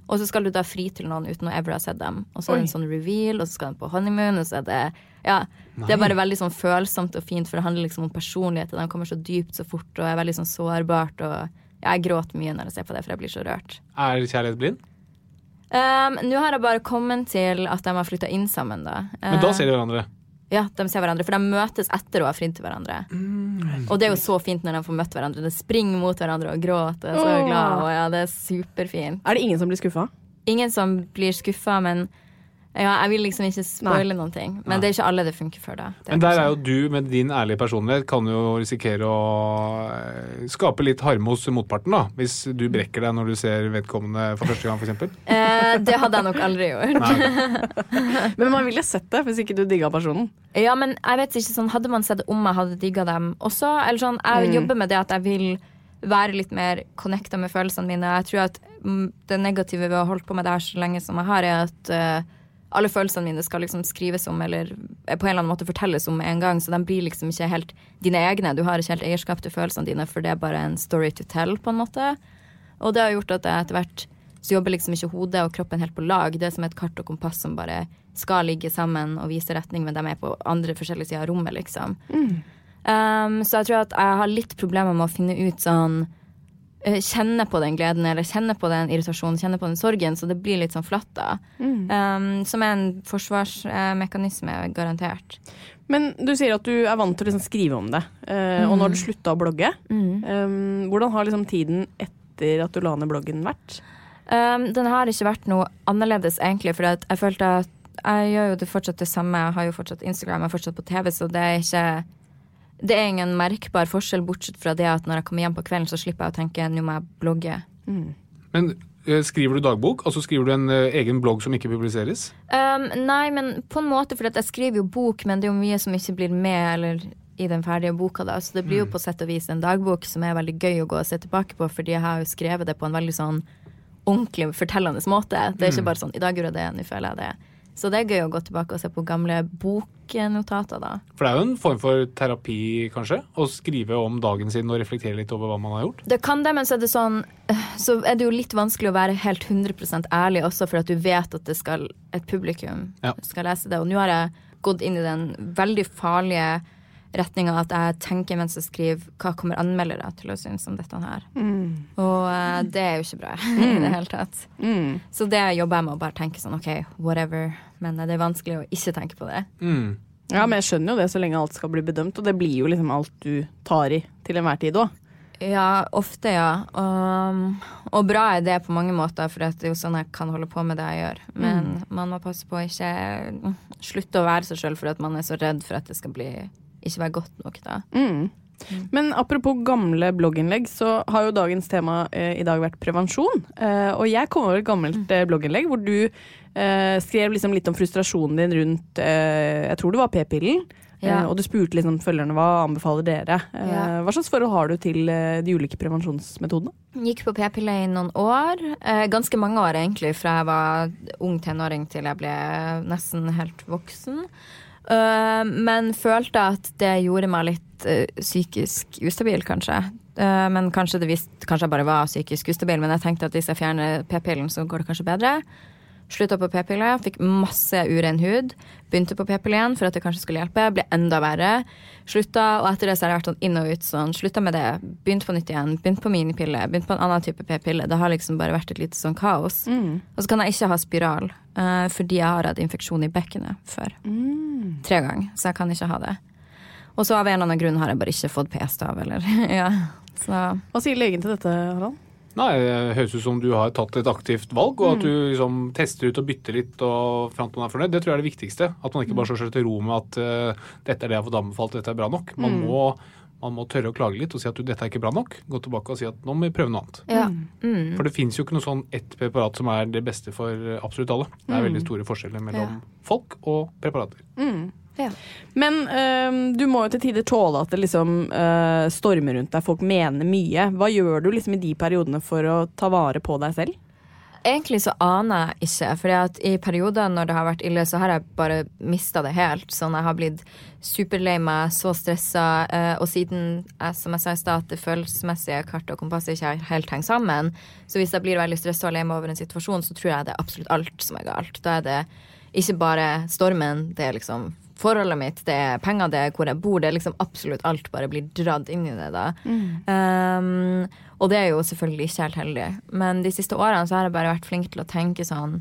Speaker 7: Og så skal du da fri til noen uten å ever ha sett dem. Og så er det en sånn reveal, og så skal de på honeymoon, og så er det Ja. Det er bare veldig sånn følsomt og fint, for det handler liksom om personlighet, og de kommer så dypt så fort, og er veldig sånn sårbart, og jeg gråter mye når jeg ser på det, for jeg blir så rørt.
Speaker 4: Er kjærlighet blind?
Speaker 7: Um, Nå har jeg bare kommet til at de har flytta inn sammen, da.
Speaker 4: Men da
Speaker 7: Eh,
Speaker 4: ser de hverandre.
Speaker 7: Ja, de ser hverandre, for de møtes etter å ha fridd til hverandre. Og det er jo så fint når de får møtt hverandre. De springer mot hverandre og gråter er så
Speaker 5: oh.
Speaker 7: glad. Og ja, det er superfint.
Speaker 5: Er det ingen som blir skuffa?
Speaker 7: Ingen som blir skuffa, men ja, jeg vil liksom ikke spoile noen ting. Men det er ikke alle det funker for, da. Det
Speaker 4: Men der er jo du med din ærlige personlighet kan jo risikere å eh, skape litt harme hos motparten, da. Hvis du brekker deg når du ser vedkommende for første gang, f.eks.
Speaker 7: Eh, det hadde jeg nok aldri gjort.
Speaker 5: Men man ville sett det hvis ikke du digga personen.
Speaker 7: Ja, men jeg vet ikke sånn, Hadde man sett om jeg hadde digga dem også? Eller sånn, Jeg
Speaker 5: Mm.
Speaker 7: jobber med det at jeg vil være litt mer connecta med følelsene mine. Jeg tror at mm, Det negative ved å ha holdt på med det her så lenge som jeg har, er at eh, alle følelsene mine skal liksom skrives om eller på en eller annen måte fortelles om en gang. Så de blir liksom ikke helt dine egne. Du har ikke helt eierskap til følelsene dine, for det er bare en story to tell, på en måte. Og det har gjort at jeg etter hvert så jobber liksom ikke hodet og kroppen helt på lag. Det er som et kart og kompass som bare skal ligge sammen og vise retning, men de er på andre forskjellige sider av rommet, liksom. Um, så jeg tror at jeg har litt problemer med å finne ut sånn Kjenne på den gleden eller kjenne på den irritasjonen, kjenne på den sorgen, så det blir litt sånn flatt, da.
Speaker 5: Mm.
Speaker 7: Um, som er en forsvarsmekanisme, garantert.
Speaker 5: Men du sier at du er vant til å liksom skrive om det. Eh, Og nå har du slutta å blogge. Um, hvordan har liksom tiden etter at du la ned bloggen vært?
Speaker 7: Um, den har ikke vært noe annerledes, egentlig, for jeg følte at jeg gjør jo det fortsatt det samme. Jeg har jo fortsatt Instagram, jeg er fortsatt på TV, så det er ikke Det er ingen merkbar forskjell, bortsett fra det at når jeg kommer hjem på kvelden, så slipper jeg å tenke nå må jeg blogge.
Speaker 4: Men eh, skriver du dagbok? Altså skriver du en eh, egen blogg som ikke publiseres?
Speaker 7: Um, nei, men på en måte, for jeg skriver jo bok, men det er jo mye som ikke blir med eller i den ferdige boka. da, Så det blir jo på sett og vis en dagbok som er veldig gøy å gå og se tilbake på, fordi jeg har jo skrevet det på en veldig sånn ordentlig fortellende måte. Det er ikke
Speaker 4: Mm.
Speaker 7: bare sånn 'i dag gjorde jeg det, nå føler jeg det'. Så det er gøy å gå tilbake og se på gamle boknotater, da.
Speaker 4: For det er jo en form for terapi, kanskje? Å skrive om dagen sin og reflektere litt over hva man har gjort?
Speaker 7: Det kan det, men så er det sånn Så er det jo litt vanskelig å være helt 100% ærlig også, for at du vet at det skal et publikum
Speaker 4: Ja.
Speaker 7: skal lese det. Og nå har jeg gått inn i den veldig farlige retninga at jeg tenker mens jeg skriver hva kommer anmeldere til å synes om dette her. Og uh, det er jo ikke bra i det hele tatt. Så det jobber jeg med å bare tenke sånn OK, whatever. Men eh, det er vanskelig å ikke tenke på det.
Speaker 4: Mm.
Speaker 5: Ja, men jeg skjønner jo det så lenge alt skal bli bedømt, og det blir jo liksom alt du tar i til enhver tid òg.
Speaker 7: Ja, ofte, ja. Og, og bra er det på mange måter, for det er jo sånn jeg kan holde på med det jeg gjør. Men man må passe på å ikke mm, slutte å være seg sjøl for at man er så redd for at det skal bli ikke være godt nok, da.
Speaker 5: Mm. Men apropos gamle blogginnlegg, så har jo dagens tema eh, i dag vært prevensjon. Eh, og jeg kom over et gammelt eh, blogginnlegg hvor du eh, skrev liksom litt om frustrasjonen din rundt eh, Jeg tror det var p-pillen.
Speaker 7: Ja.
Speaker 5: Eh, og du spurte liksom følgerne hva anbefaler dere. Eh,
Speaker 7: Ja.
Speaker 5: Hva slags forhold har du til de ulike prevensjonsmetodene?
Speaker 7: Gikk på p-pille i noen år. Eh, ganske mange år, egentlig, fra jeg var ung tenåring til jeg ble nesten helt voksen. Eh, men følte at det gjorde meg litt uh, psykisk ustabil, kanskje. Uh, men kanskje, det vist, kanskje jeg bare var psykisk ustabil, men jeg tenkte at hvis jeg fjerner p-pillen, så går det kanskje bedre. Slutta på p-piller, fikk masse uren hud. Begynte på p-piller igjen for at det kanskje skulle hjelpe. Ble enda verre. Slutta, og etter det så har jeg vært sånn inn og ut sånn. Slutta med det. Begynte på nytt igjen. Begynte på minipille. Begynte på en annen type p-pille. Det har liksom bare vært et lite sånn kaos. Og så kan jeg ikke ha spiral, uh, fordi jeg har hatt infeksjon i bekkenet før. Tre ganger, så jeg kan ikke ha det. Og så av en eller annen grunn har jeg bare ikke fått p-stav, eller ja. Så
Speaker 5: Hva sier legen til dette, Harald?
Speaker 4: Nei, Det høres ut som du har tatt et aktivt valg, og at du liksom tester ut og bytter litt og fram til man er fornøyd. Det tror jeg er det viktigste. At man ikke bare slår seg til ro med at uh, dette er det jeg har fått anbefalt, dette er bra nok. Man, må, man må tørre å klage litt og si at du, dette er ikke bra nok. Gå tilbake og si at nå må vi prøve noe annet.
Speaker 7: ja.
Speaker 4: For det fins jo ikke noe sånn ett preparat som er det beste for absolutt alle. Det er veldig store forskjeller mellom folk og preparater.
Speaker 7: Ja.
Speaker 5: Men øhm, du må jo til tider tåle at det liksom øh, stormer rundt deg, folk mener mye. Hva gjør du liksom i de periodene for å ta vare på deg selv?
Speaker 7: Egentlig så aner jeg ikke, at i perioder når det har vært ille, så har jeg bare mista det helt. Sånn jeg har blitt superlei meg, så stressa, eh, og siden jeg, som jeg sa i stad, at det følelsesmessige kartet og kompasset ikke helt henger sammen, så hvis jeg blir veldig stressa og lei meg over en situasjon, så tror jeg det er absolutt alt som er galt. Da er det ikke bare stormen, det er liksom forholdet mitt, det er penger, det er hvor jeg bor, det er liksom absolutt alt bare blir dratt inn i det da. Um, og det er jo selvfølgelig ikke helt heldig. Men de siste årene så har jeg bare vært flink til å tenke sånn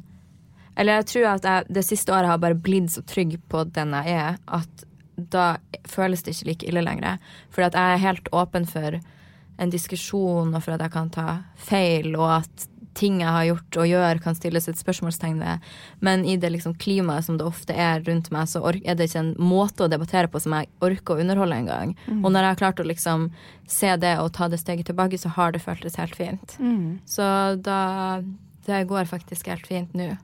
Speaker 7: Eller jeg tror at jeg det siste året har bare blitt så trygg på den jeg er, at da føles det ikke like ille lenger. For at jeg er helt åpen for en diskusjon, og for at jeg kan ta feil, og at ting jeg har gjort og gjør, kan stilles et spørsmålstegn ved. Men i det liksom klimaet som det ofte er rundt meg, så er det ikke en måte å debattere på som jeg orker å underholde engang. Og når jeg har klart å liksom se det og ta det steget tilbake, så har det føltes helt fint. Så da Det går faktisk helt fint nå.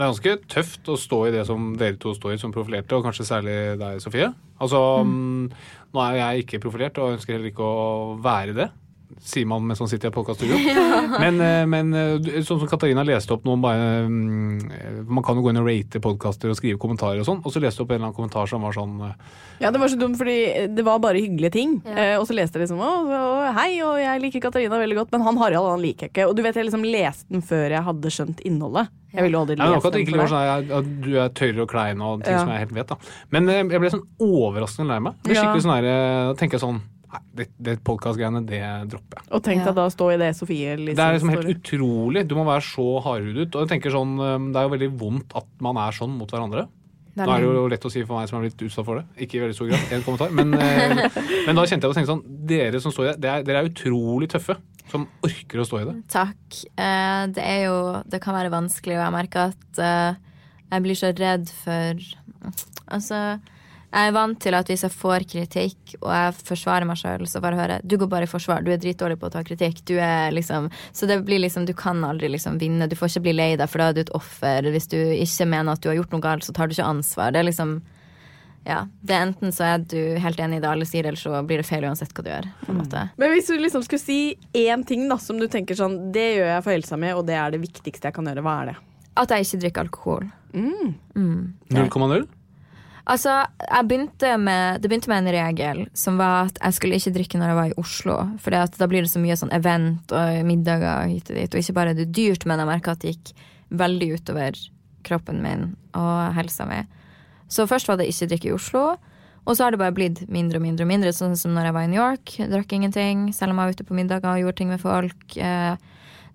Speaker 4: Det er ganske tøft å stå i det som dere to står i som profilerte, og kanskje særlig deg, Sofie. Altså, mm, Nå er jeg ikke profilert og ønsker heller ikke å være det, sier man mens man sitter i et podkaststudio. Men, eh, men eh, sånn som Katarina leste opp noen bare mm, Man kan jo gå inn og rate podkaster og skrive kommentarer og sånn, og så leste du opp en eller annen kommentar som var sånn eh,
Speaker 5: Ja, det var så dumt, fordi det var bare hyggelige ting. Ja. og så leste jeg liksom å, hei, og jeg liker Katarina veldig godt, men han Harald han liker jeg ikke. Og du vet, jeg liksom leste den før jeg hadde skjønt innholdet. Jeg ville aldri
Speaker 4: Ja, akkurat
Speaker 5: den
Speaker 4: ikke
Speaker 5: for
Speaker 4: var
Speaker 5: deg.
Speaker 4: sånn at- du er tørr og klein og ting
Speaker 5: Ja.
Speaker 4: som jeg helt vet. da. Men eh, jeg ble sånn overraskende lei meg. Det skikkelig sånn her, eh, tenker jeg sånn Nei, det, det podkastgreiene, det dropper jeg.
Speaker 5: Og tenk deg da å stå i det Sofie liksom,
Speaker 4: Det er liksom helt utrolig. Du må være så hardhudet. Og jeg tenker sånn, Det er jo veldig vondt at man er sånn mot hverandre. Nå er det jo lett å si for meg som har blitt utsatt for det. Ikke i veldig stor grad. En kommentar. Men, eh, men da kjente jeg og tenkte sånn Dere som står i det, det er, dere er utrolig tøffe. Som orker å stå i det.
Speaker 7: Takk. Eh, det er jo Det kan være vanskelig, og jeg merker at eh, jeg blir så redd for Altså, jeg er vant til at hvis jeg får kritikk, og jeg forsvarer meg sjøl, så får jeg Du går bare i forsvar, du er dritdårlig på å ta kritikk. Du er liksom Så det blir liksom Du kan aldri liksom vinne. Du får ikke bli lei deg, for da er du et offer. Hvis du ikke mener at du har gjort noe galt, så tar du ikke ansvar. Det er liksom Ja. Det er enten så er du helt enig i det alle sier, eller så blir det feil uansett hva du gjør. På en måte.
Speaker 5: Men hvis du liksom skulle si én ting da, som du tenker sånn Det gjør jeg for helsa mi, og det er det viktigste jeg kan gjøre, hva er det?
Speaker 7: At jeg ikke drikker alkohol.
Speaker 4: 0,0?
Speaker 7: Altså, begynte med, Det begynte med en regel som var at jeg skulle ikke drikke når jeg var i Oslo. For da blir det så mye sånn event og middager hit og dit. Og ikke bare det dyrt, men jeg merka at det gikk veldig utover kroppen min og helsa mi. Så først var det ikke drikke i Oslo. Og så har det bare blitt mindre og mindre og mindre. Sånn som når jeg var i New York. Drakk ingenting, selv om jeg var ute på middager og gjorde ting med folk. Eh,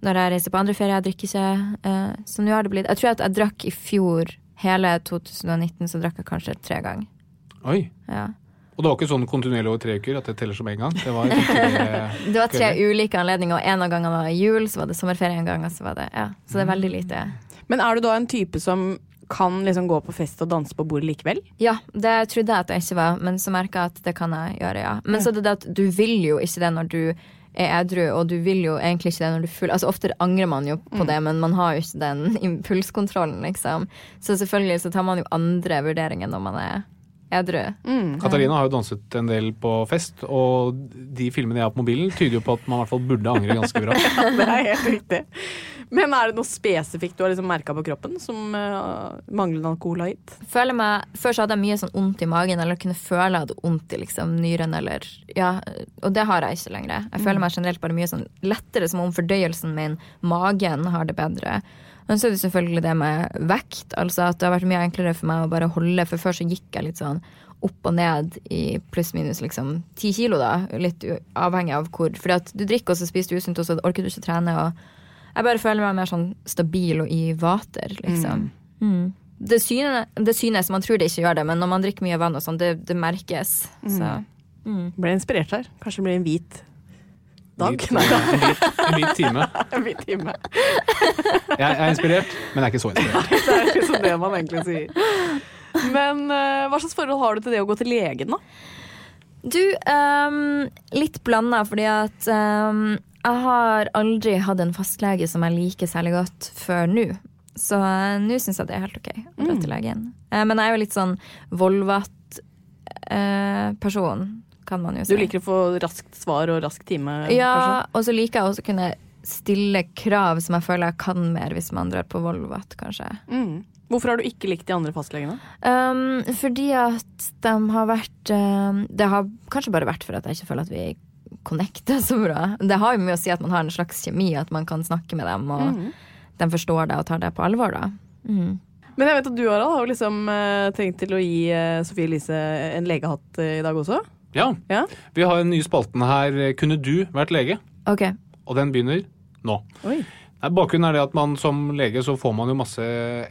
Speaker 7: når jeg reiser på andre ferier, jeg drikker ikke. Eh, så nå har det blitt Jeg tror at jeg drakk i fjor, hele 2019, så drakk jeg kanskje tre ganger.
Speaker 4: Oi.
Speaker 7: Ja.
Speaker 4: Og det var ikke sånn kontinuerlig over tre uker at det teller som én gang? Det var tre
Speaker 7: Det var tre ulike anledninger, og en av gangene var jul, så var det sommerferie en gang, og så var det Ja. Så det er veldig lite.
Speaker 5: Men er du da en type som kan liksom gå på fest og danse på bordet likevel?
Speaker 7: Ja, det trodde jeg at jeg ikke var, men så merka jeg at det kan jeg gjøre, ja. Men så er det det at du vil jo ikke det når du er edru, og du vil jo egentlig ikke det når du er full. Altså Ofte angrer man jo på det, men man har jo ikke den impulskontrollen, liksom. Så selvfølgelig så tar man jo andre vurderinger når man er edru.
Speaker 4: Katarina har jo danset en del på fest, og de filmene jeg har på mobilen, tyder jo på at man i hvert fall burde angre ganske bra.
Speaker 5: Det er helt riktig. Men er det noe spesifikt du har liksom merka på kroppen som uh, manglende alkohol har gitt?
Speaker 7: føler meg, Før så hadde jeg mye sånn vondt i magen, eller kunne føle jeg hadde vondt i liksom, nyren. Eller, ja, og det har jeg ikke lenger. Jeg føler meg generelt bare mye sånn lettere, som om fordøyelsen min, magen, har det bedre. Men så er det selvfølgelig det med vekt. Altså at det har vært mye enklere for meg å bare holde, for før så gikk jeg litt sånn opp og ned i pluss-minus liksom ti kilo, da. Litt avhengig av hvor. Fordi at du drikker, og så spiser du usunt, og så orker du ikke trene. Og jeg bare føler meg mer sånn stabil og i vater, liksom. Mm. Det, syne, det synes, man tror det ikke gjør det, men når man drikker mye vann og sånn, det, det merkes. Så mm.
Speaker 5: Ble inspirert her. Kanskje det blir en hvit dag?
Speaker 4: Hvit-
Speaker 5: Nei.
Speaker 4: En hvit, time.
Speaker 5: En hvit time.
Speaker 4: Jeg er inspirert, men jeg er ikke så inspirert.
Speaker 5: Det er liksom det man egentlig sier. Men eh, hva slags forhold har du til det å gå til legen, da?
Speaker 7: Du, um, litt blanda, fordi at ehm, jeg har aldri hatt en fastlege som jeg liker særlig godt før nå. Så eh, nå syns jeg det er helt OK å dra til legen. Eh, men jeg er jo litt sånn Volvat-person, kan man jo si.
Speaker 5: Du liker å få raskt svar og rask time?
Speaker 7: Ja, og så liker jeg også å kunne stille krav som jeg føler jeg kan mer hvis man drar på Volvat, kanskje?
Speaker 5: Mm. Hvorfor har du ikke likt de andre fastlegene?
Speaker 7: Um, fordi at de har vært um, Det har kanskje bare vært for at jeg ikke føler at vi connecter så bra. Det har jo mye å si at man har en slags kjemi, at man kan snakke med dem, og
Speaker 5: mm.
Speaker 7: de forstår deg og tar deg på alvor, da. Mm.
Speaker 5: Men jeg vet at du Harald, har liksom eh, tenkt til å gi eh, Sofie Elise en legehatt eh, i dag også.
Speaker 4: Ja.
Speaker 5: Ja.
Speaker 4: Vi har en ny spalten her, Kunne du vært lege?
Speaker 7: Ok.
Speaker 4: Og den begynner nå.
Speaker 5: Oi.
Speaker 4: Bakgrunnen er det at man som lege så får man jo masse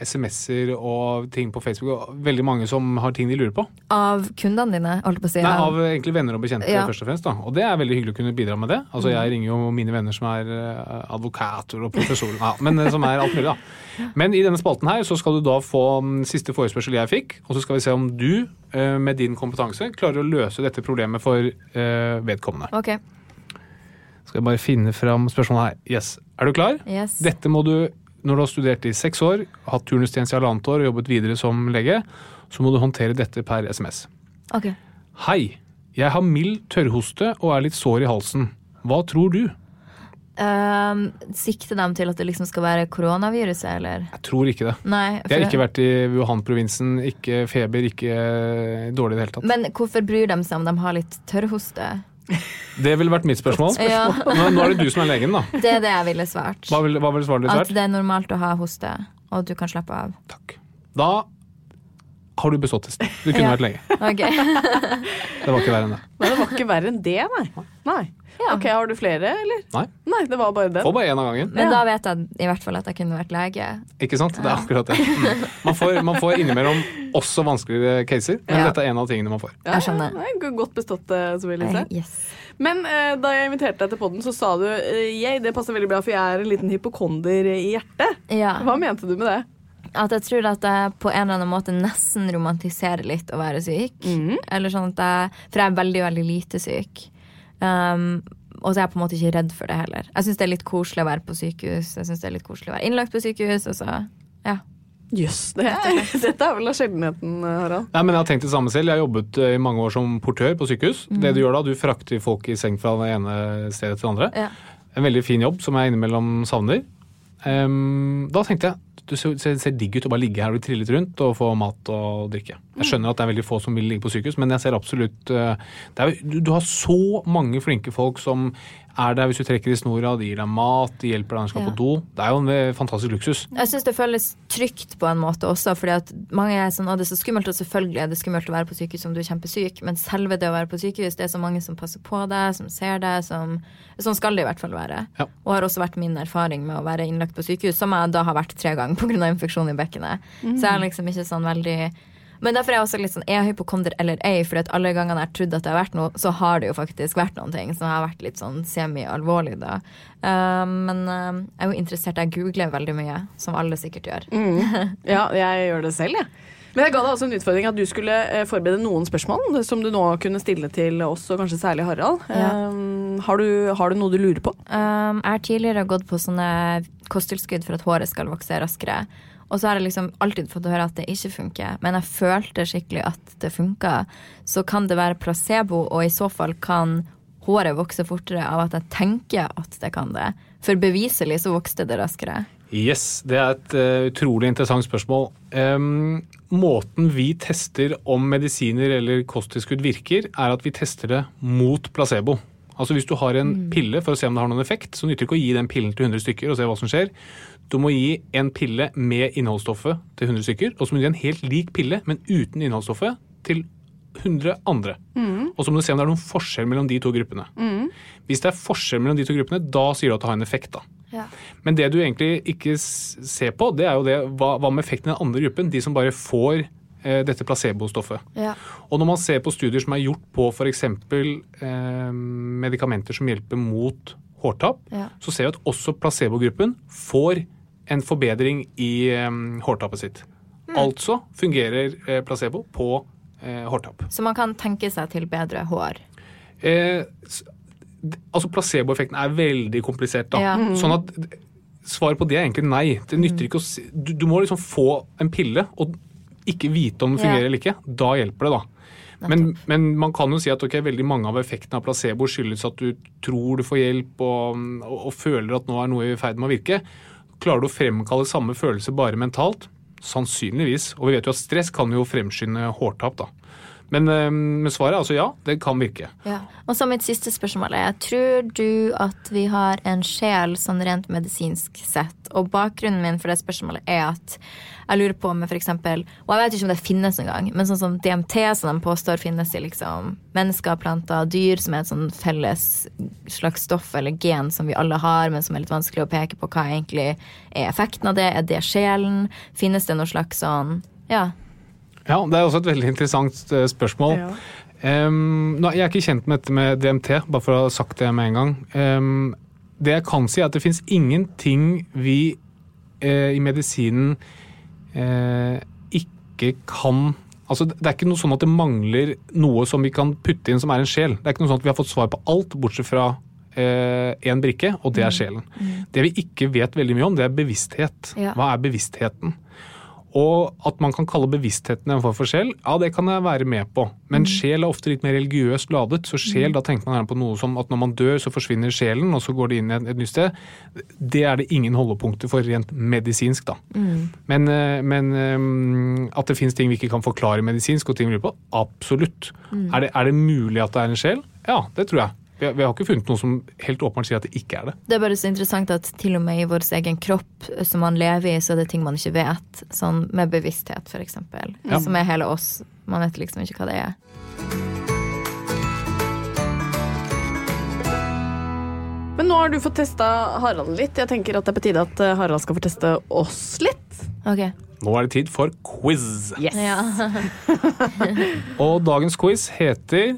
Speaker 4: SMS-er og ting på Facebook. og Veldig mange som har ting de lurer på.
Speaker 7: Av kundene dine, holdt på å si.
Speaker 4: Nei, Av egentlig venner og bekjente,
Speaker 7: Ja.
Speaker 4: først og fremst. da. Og det er veldig hyggelig å kunne bidra med det. Altså, Jeg ringer jo mine venner som er eh, advokater og professorer, ja, men eh, som er alt mulig, da. Men i denne spalten her så skal du da få mm, siste forespørsel jeg fikk, og så skal vi se om du eh, med din kompetanse klarer å løse dette problemet for vedkommende.
Speaker 7: Ok.
Speaker 4: Skal jeg bare finne fram spørsmålet her. Yes. Er du klar?
Speaker 7: Yes.
Speaker 4: Dette må du, når du har studert i seks år, hatt turnustjeneste i halvannet år og jobbet videre som lege, så må du håndtere dette per SMS.
Speaker 7: Ok.
Speaker 4: Hei, jeg har mild tørrhoste og er litt sår i halsen. Hva tror du?
Speaker 7: Um, sikter de til at det liksom skal være koronaviruset, eller?
Speaker 4: Jeg tror ikke det.
Speaker 7: Nei.
Speaker 4: Jeg har ikke vært i Wuhan-provinsen, ikke feber, ikke dårlig i det hele tatt.
Speaker 7: Men hvorfor bryr de seg om de har litt tørrhoste?
Speaker 4: Det ville vært mitt spørsmål.
Speaker 7: Ja.
Speaker 4: Nå, er det du som er legen, da.
Speaker 7: Det er det jeg ville svart.
Speaker 4: Hva ville hva ville svaret ditt
Speaker 7: At det er normalt å ha hoste, og at du kan slappe av.
Speaker 4: Da har du bestått testen. Du kunne
Speaker 7: Ja.
Speaker 4: vært lege.
Speaker 7: Okay.
Speaker 4: Det var ikke verre enn det.
Speaker 5: Nei, det var ikke verre enn det, nei. nei. Ok, Har du flere, eller?
Speaker 4: Nei.
Speaker 5: Nei, det var bare den.
Speaker 4: Få bare én av gangen.
Speaker 7: Men da vet jeg i hvert fall at jeg kunne vært lege.
Speaker 4: Ikke sant? Det er akkurat det. Man får, man får innimellom også vanskeligere caser, men
Speaker 7: Ja.
Speaker 4: dette er en av tingene man får.
Speaker 5: Ja, skjønner. Godt bestått, eh, Sofie Elise.
Speaker 7: Yes.
Speaker 5: Men uh, da jeg inviterte deg til podden, så sa du eh, jeg, det passer veldig bra, for jeg er en liten hypokonder i hjertet.
Speaker 7: Ja.
Speaker 5: Hva mente du med det?
Speaker 7: At jeg tror at jeg på en eller annen måte nesten romantiserer litt å være syk.
Speaker 5: Mm.
Speaker 7: Eller sånn at jeg, For jeg er veldig, veldig lite syk. Um, og så er jeg på en måte ikke redd for det heller. Jeg syns det er litt koselig å være på sykehus. Jeg synes det er litt koselig å være innlagt på sykehus. Og så, ja.
Speaker 5: Jøss, det er, dette er vel av sjeldenheten, eh, Harald.
Speaker 4: Nei, men Jeg har tenkt det samme selv. Jeg har jobbet eh, i mange år som portør på sykehus.
Speaker 7: Mm.
Speaker 4: Det Du gjør da, du frakter folk i seng fra det ene stedet til det andre.
Speaker 7: Ja.
Speaker 4: En veldig fin jobb som jeg innimellom savner. Um, da tenkte jeg du ser, ser, digg ut å bare ligge her og bli trillet rundt og få mat og drikke. Jeg skjønner at det er veldig få som vil ligge på sykehus, men jeg ser absolutt eh, er, du, du har så mange flinke folk som er der hvis du trekker i snora, de gir deg mat, de hjelper deg når du skal
Speaker 7: Ja.
Speaker 4: på do. Det er jo en eh, fantastisk luksus.
Speaker 7: Jeg syns det føles trygt på en måte også, fordi at mange er sånn at det er så skummelt, og selvfølgelig er det skummelt å være på sykehus om du er kjempesyk, men selve det å være på sykehus, det er så mange som passer på deg, som ser deg, som Sånn skal det i hvert fall være.
Speaker 4: Ja.
Speaker 7: Og har også vært min erfaring med å være innlagt på sykehus, som jeg da har vært tre ganger pga. infeksjon i bekkenet.
Speaker 5: Mm.
Speaker 7: Så jeg er liksom ikke sånn veldig men derfor er jeg også litt sånn, er jeg hypokonder eller ei? For alle gangene jeg har trodd at det har vært noe, så har det jo faktisk vært noen ting som har vært litt sånn semi-alvorlig, da. Uh, men uh, jeg er jo interessert, jeg googler veldig mye, som alle sikkert gjør.
Speaker 5: Ja, jeg gjør det selv, jeg. Men jeg ga deg også en utfordring at du skulle eh, forberede noen spørsmål som du nå kunne stille til oss, og kanskje særlig Harald.
Speaker 7: Ja.
Speaker 5: Um, har, du, har du noe du lurer på?
Speaker 7: Um, jeg har tidligere gått på sånne kosttilskudd for at håret skal vokse raskere. Og så har jeg liksom alltid fått høre at det ikke funker, men jeg følte skikkelig at det funka. Så kan det være placebo, og i så fall kan håret vokse fortere av at jeg tenker at det kan det. For beviselig så vokste det raskere.
Speaker 4: Yes, det er et uh, utrolig interessant spørsmål. Um, måten vi tester om medisiner eller kosttilskudd virker, er at vi tester det mot placebo. Altså Hvis du har en pille for å se om det har noen effekt, så nytter det ikke å gi den pillen til 100 stykker og se hva som skjer. Du må gi en pille med innholdsstoffet til 100 stykker, og så må du gi en helt lik pille, men uten innholdsstoffet, til 100 andre. Og så må du se om det er noen forskjell mellom de to gruppene. Hvis det er forskjell mellom de to gruppene, da sier du at det har en effekt. da.
Speaker 7: Ja.
Speaker 4: Men det du egentlig ikke ser på, det er jo det, hva, hva med effekten i den andre gruppen? De som bare får eh, dette placebostoffet.
Speaker 7: Ja.
Speaker 4: Og når man ser på studier som er gjort på f.eks. Eh, medikamenter som hjelper mot hårtap,
Speaker 7: Ja.
Speaker 4: så ser vi at også placebogruppen får en forbedring i eh, hårtappet sitt. Altså fungerer eh, placebo på eh, hårtapp.
Speaker 7: Så man kan tenke seg til bedre hår.
Speaker 4: Eh, altså Placeboeffekten er veldig komplisert. da.
Speaker 7: Ja. Mhm.
Speaker 4: Sånn at Svaret på det er egentlig nei. Det nytter ikke å si, du, du må liksom få en pille og ikke vite om
Speaker 7: Ja.
Speaker 4: fungerer eller ikke. Da hjelper det, da. Men, men man kan jo si at okay, veldig mange av effektene av placebo skyldes at du tror du får hjelp og, og, og føler at nå er noe i ferd med å virke. Klarer du å fremkalle samme følelse bare mentalt? Sannsynligvis. Og vi vet jo at stress kan jo fremskynde hårtap, da. Men, eh, men svaret er altså ja, det kan virke.
Speaker 7: Ja. Og så mitt siste spørsmål er tror du at vi har en sjel sånn rent medisinsk sett? Og bakgrunnen min for det spørsmålet er at jeg lurer på om for eksempel, og jeg vet ikke om det finnes noen gang, men sånn som DMT som de påstår finnes i liksom mennesker, planter, dyr, som er et sånn felles slags stoff eller gen som vi alle har, men som er litt vanskelig å peke på hva egentlig er effekten av det. Er det sjelen? Finnes det noe slags sånn Ja.
Speaker 4: Ja, det er også et veldig interessant eh, spørsmål.
Speaker 5: Ja.
Speaker 4: Um, jeg er ikke kjent med dette med DMT, bare for å ha sagt det med en gang. Um, det jeg kan si, er at det fins ingenting vi uh, i medisinen uh, ikke kan Altså, Det er ikke noe sånn at det mangler noe som vi kan putte inn som er en sjel. Det er ikke noe sånn at vi har fått svar på alt, bortsett fra én brikke, og det er sjelen. Det vi ikke vet veldig mye om, det er bevissthet.
Speaker 7: Ja.
Speaker 4: Hva er bevisstheten? Og at man kan kalle bevisstheten en form for sjel, ja det kan jeg være med på. Men sjel er ofte litt mer religiøst ladet, så sjel, da tenker man gjerne på noe som at når man dør, så forsvinner sjelen, og så går det inn i et, et nytt sted. Det er det ingen holdepunkter for rent medisinsk, da. Men, eh, men eh, at det finnes ting vi ikke kan forklare medisinsk, og ting vi lurer på, absolutt. Er, det, er det mulig at det er en sjel? Ja, det tror jeg. Vi, vi har ikke funnet noe som helt åpenbart sier at det ikke er det.
Speaker 7: Det er bare så interessant at til og med i vår egen kropp som man lever i, så er det ting man ikke vet. Sånn med bevissthet, eksempel.
Speaker 4: Ja.
Speaker 7: Som er hele oss. Man vet liksom ikke hva det er.
Speaker 5: Men nå har du fått testa Harald litt. Jeg tenker at det er på tide at eh, Harald skal få teste oss litt.
Speaker 7: Ok.
Speaker 4: Nå er det tid for quiz.
Speaker 5: Yes.
Speaker 7: Ja.
Speaker 4: Og dagens quiz heter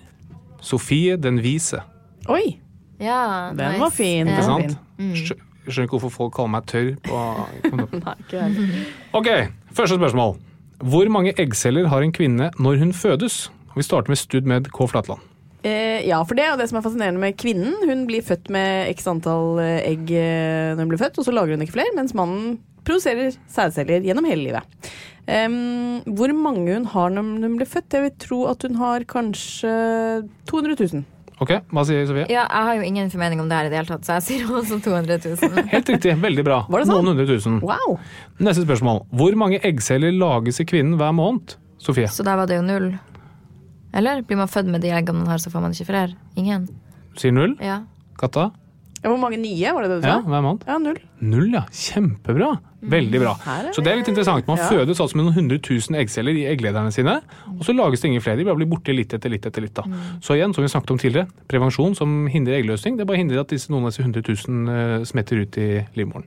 Speaker 4: Sofie den vise.
Speaker 5: Oi,
Speaker 7: ja
Speaker 5: den
Speaker 7: nice.
Speaker 5: var fin.
Speaker 4: Ikke sant? Mm. Skjønner ikke hvorfor folk kaller meg tørr. På ok, første spørsmål. Hvor mange eggceller har en kvinne når hun fødes? Vi starter med Stud med K. Flatland.
Speaker 5: Eh, ja, for det er det som er fascinerende med kvinnen. Hun blir født med x antall eh, egg eh, når hun blir født, og så lager hun ikke flere, mens mannen produserer sædceller gjennom hele livet. Um, hvor mange hun har når hun blir født? Jeg vil tro at hun har kanskje 200 000.
Speaker 4: Ok, Hva sier Sofie?
Speaker 7: ja, jeg har jo ingen formening om det her i det hele tatt, så jeg sier også 200 000.
Speaker 4: Helt riktig. Veldig bra.
Speaker 5: Var det sånn?
Speaker 4: Noen hundre tusen.
Speaker 5: Wow!
Speaker 4: Neste spørsmål. Hvor mange eggceller lages i kvinnen hver måned? Sofie.
Speaker 7: Så der var det jo null. Eller blir man født med de eggene man har, så får man ikke flere? Ingen?
Speaker 4: Sier null.
Speaker 7: Ja.
Speaker 4: Katta?
Speaker 5: Hvor mange nye, var det det du
Speaker 4: Ja, hver måned.
Speaker 5: Ja, null.
Speaker 4: Null, ja. Kjempebra. Veldig bra. Så det er litt interessant. Man
Speaker 5: Ja.
Speaker 4: fødes altså med noen hundre tusen eggceller i egglederne sine, og så lages det ingen flere. De bare blir borte litt etter litt etter litt. da. Så igjen, som vi snakket om tidligere, prevensjon som hindrer eggløsning, det bare hindrer at disse, noen av disse hundre tusen eh, smetter ut i livmoren.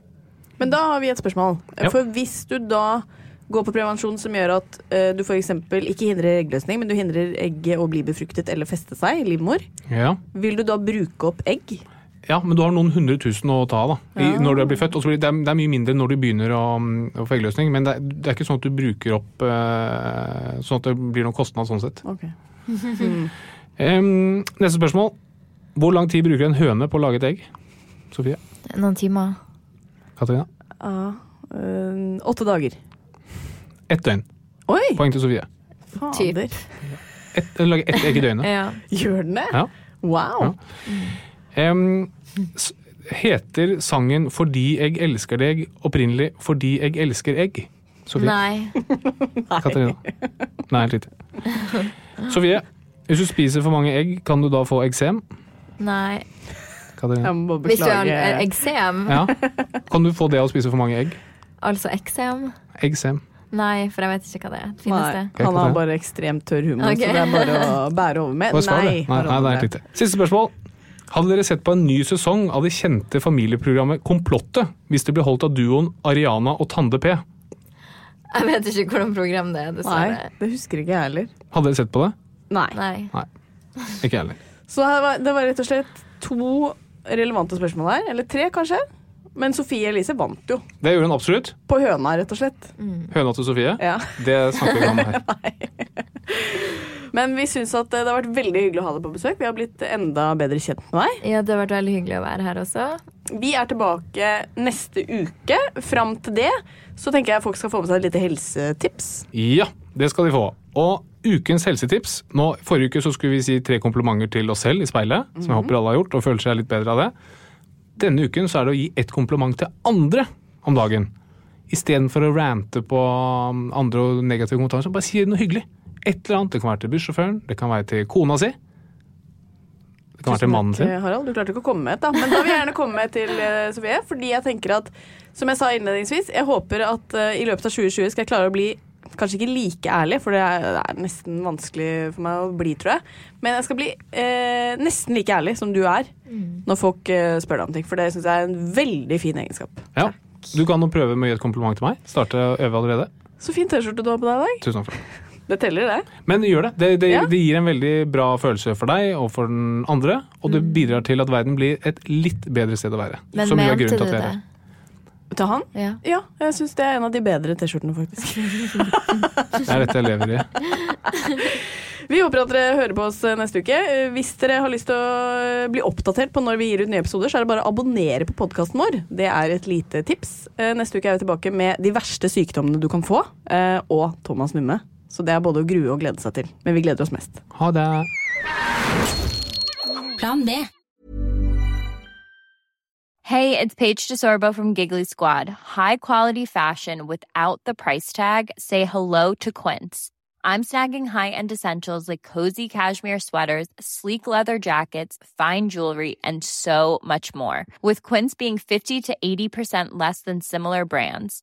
Speaker 5: Men da har vi et spørsmål.
Speaker 4: Ja.
Speaker 5: For hvis du da går på prevensjon som gjør at uh, du f.eks. ikke hindrer eggløsning, men du hindrer egget å bli befruktet eller feste seg i livmor,
Speaker 4: Ja.
Speaker 5: vil du da bruke opp egg?
Speaker 4: Ja, men du har noen hundre tusen å ta da, i, når du blir født. Blir det, det er mye mindre når du begynner å, å få eggløsning, men det er, det er ikke sånn at du bruker opp uh, sånn at det blir noen kostnad sånn sett.
Speaker 5: Ok.
Speaker 4: um, neste spørsmål. Hvor lang tid bruker en høne på å lage et egg? Sofie?
Speaker 7: Noen timer.
Speaker 4: Katarina?
Speaker 5: Ja, eh, åtte dager.
Speaker 4: Ett døgn.
Speaker 5: Oi!
Speaker 4: Poeng til Sofie.
Speaker 5: Fader.
Speaker 4: Et, lage ett egg i døgnet.
Speaker 7: Ja.
Speaker 5: Gjør den det?
Speaker 4: Ja.
Speaker 5: Wow.
Speaker 4: Em, s- heter sangen 'Fordi jeg elsker deg' opprinnelig 'Fordi jeg elsker egg'? Sofie?
Speaker 7: Nei.
Speaker 4: Katarina? Nei, helt riktig. Sofie, hvis du spiser for mange egg, kan du da få eksem?
Speaker 7: Nei.
Speaker 4: Er?
Speaker 5: Jeg må beklage.
Speaker 7: Hvis du har
Speaker 5: beklage.
Speaker 7: eh, eksem,
Speaker 4: Ja. Kan du få det av å spise for mange egg?
Speaker 7: altså eksem
Speaker 4: Eggsem.
Speaker 7: Nei, for jeg vet ikke hva det er. Finnes
Speaker 5: Nei,
Speaker 7: det?
Speaker 5: han har bare ekstremt tørr humor,
Speaker 7: okay.
Speaker 5: så det er bare å bære over med. Nei.
Speaker 4: Nei, nei, det er helt riktig. Siste spørsmål. Hadde dere sett på en ny sesong av det kjente familieprogrammet Komplottet hvis det ble holdt av duoen Ariana og Tande P?
Speaker 7: Jeg vet ikke hvordan program det er,
Speaker 5: Nei, det husker ikke jeg heller.
Speaker 4: Hadde dere sett på det?
Speaker 5: Nei.
Speaker 7: Nei.
Speaker 4: Ikke jeg heller.
Speaker 5: Så det var, det var rett og slett to relevante spørsmål her. Eller tre, kanskje. Men Sofie Elise vant jo.
Speaker 4: Det gjorde hun absolutt.
Speaker 5: På høna, rett og slett.
Speaker 4: Høna til Sofie.
Speaker 5: Ja.
Speaker 4: Det snakker vi ikke om her.
Speaker 5: Men vi syns at det har vært veldig hyggelig å ha deg på besøk. Vi har blitt enda bedre kjent med deg.
Speaker 7: Ja, det har vært veldig hyggelig å være her også.
Speaker 5: Vi er tilbake neste uke. Fram til det så tenker jeg folk skal få med seg et lite helsetips.
Speaker 4: Ja, det skal de få. Og ukens helsetips nå, Forrige uke så skulle vi si tre komplimenter til oss selv i speilet, som jeg håper alle har gjort, og føler seg litt bedre av det. Denne uken så er det å gi ett kompliment til andre om dagen. Istedenfor å rante på um, andre og negative kommentarer, så bare si noe hyggelig. Et eller annet. Det kan være til bussjåføren, det kan være til kona si. Det kan være til mannen sin.
Speaker 5: Harald, du klarte ikke å komme med et, da. Men da vil jeg gjerne komme med til eh, Sofie. Fordi jeg tenker at, som jeg sa innledningsvis, jeg håper at eh, i løpet av 2020 skal jeg klare å bli Kanskje ikke like ærlig, for det er, det er nesten vanskelig for meg å bli, tror jeg. Men jeg skal bli eh, nesten like ærlig som du er når folk eh, spør deg om ting. For det syns jeg er en veldig fin egenskap.
Speaker 4: Ja. Du kan jo prøve med å gi et kompliment til meg. Starte å øve allerede.
Speaker 5: Så fin T-skjorte du har på deg i dag.
Speaker 4: Tusen takk for det.
Speaker 5: Teller, det.
Speaker 4: Men gjør det. Det, det,
Speaker 5: Ja.
Speaker 4: det gir en veldig bra følelse for deg og for den andre. Og det bidrar til at verden blir et litt bedre sted å være.
Speaker 7: Men
Speaker 4: Som jo er
Speaker 7: mente
Speaker 4: grunnen
Speaker 7: du
Speaker 4: til at vi er her.
Speaker 5: Til han?
Speaker 7: Ja.
Speaker 5: Ja, jeg syns det er en av de bedre T-skjortene, faktisk.
Speaker 4: Det er dette jeg lever i.
Speaker 5: Vi håper at dere hører på oss neste uke. Eh, Hvis dere har lyst til å bli oppdatert på når vi gir ut nye episoder, så er det bare å abonnere på podkasten vår. Det er et lite tips. Eh, Neste uke er vi tilbake med de verste sykdommene du kan få, eh, og Thomas Numme. Så det er både å grue og glede seg til. Men vi gleder oss mest.
Speaker 4: Ha det.
Speaker 8: Plan B.
Speaker 9: Hey, it's Paige DeSorbo from Giggly Squad. High quality fashion without the price tag. Say hello to Quince. I'm snagging high-end essentials like cozy cashmere sweaters, sleek leather jackets, fine jewelry, and so much more. With Quince being 50 to 80% less than similar brands.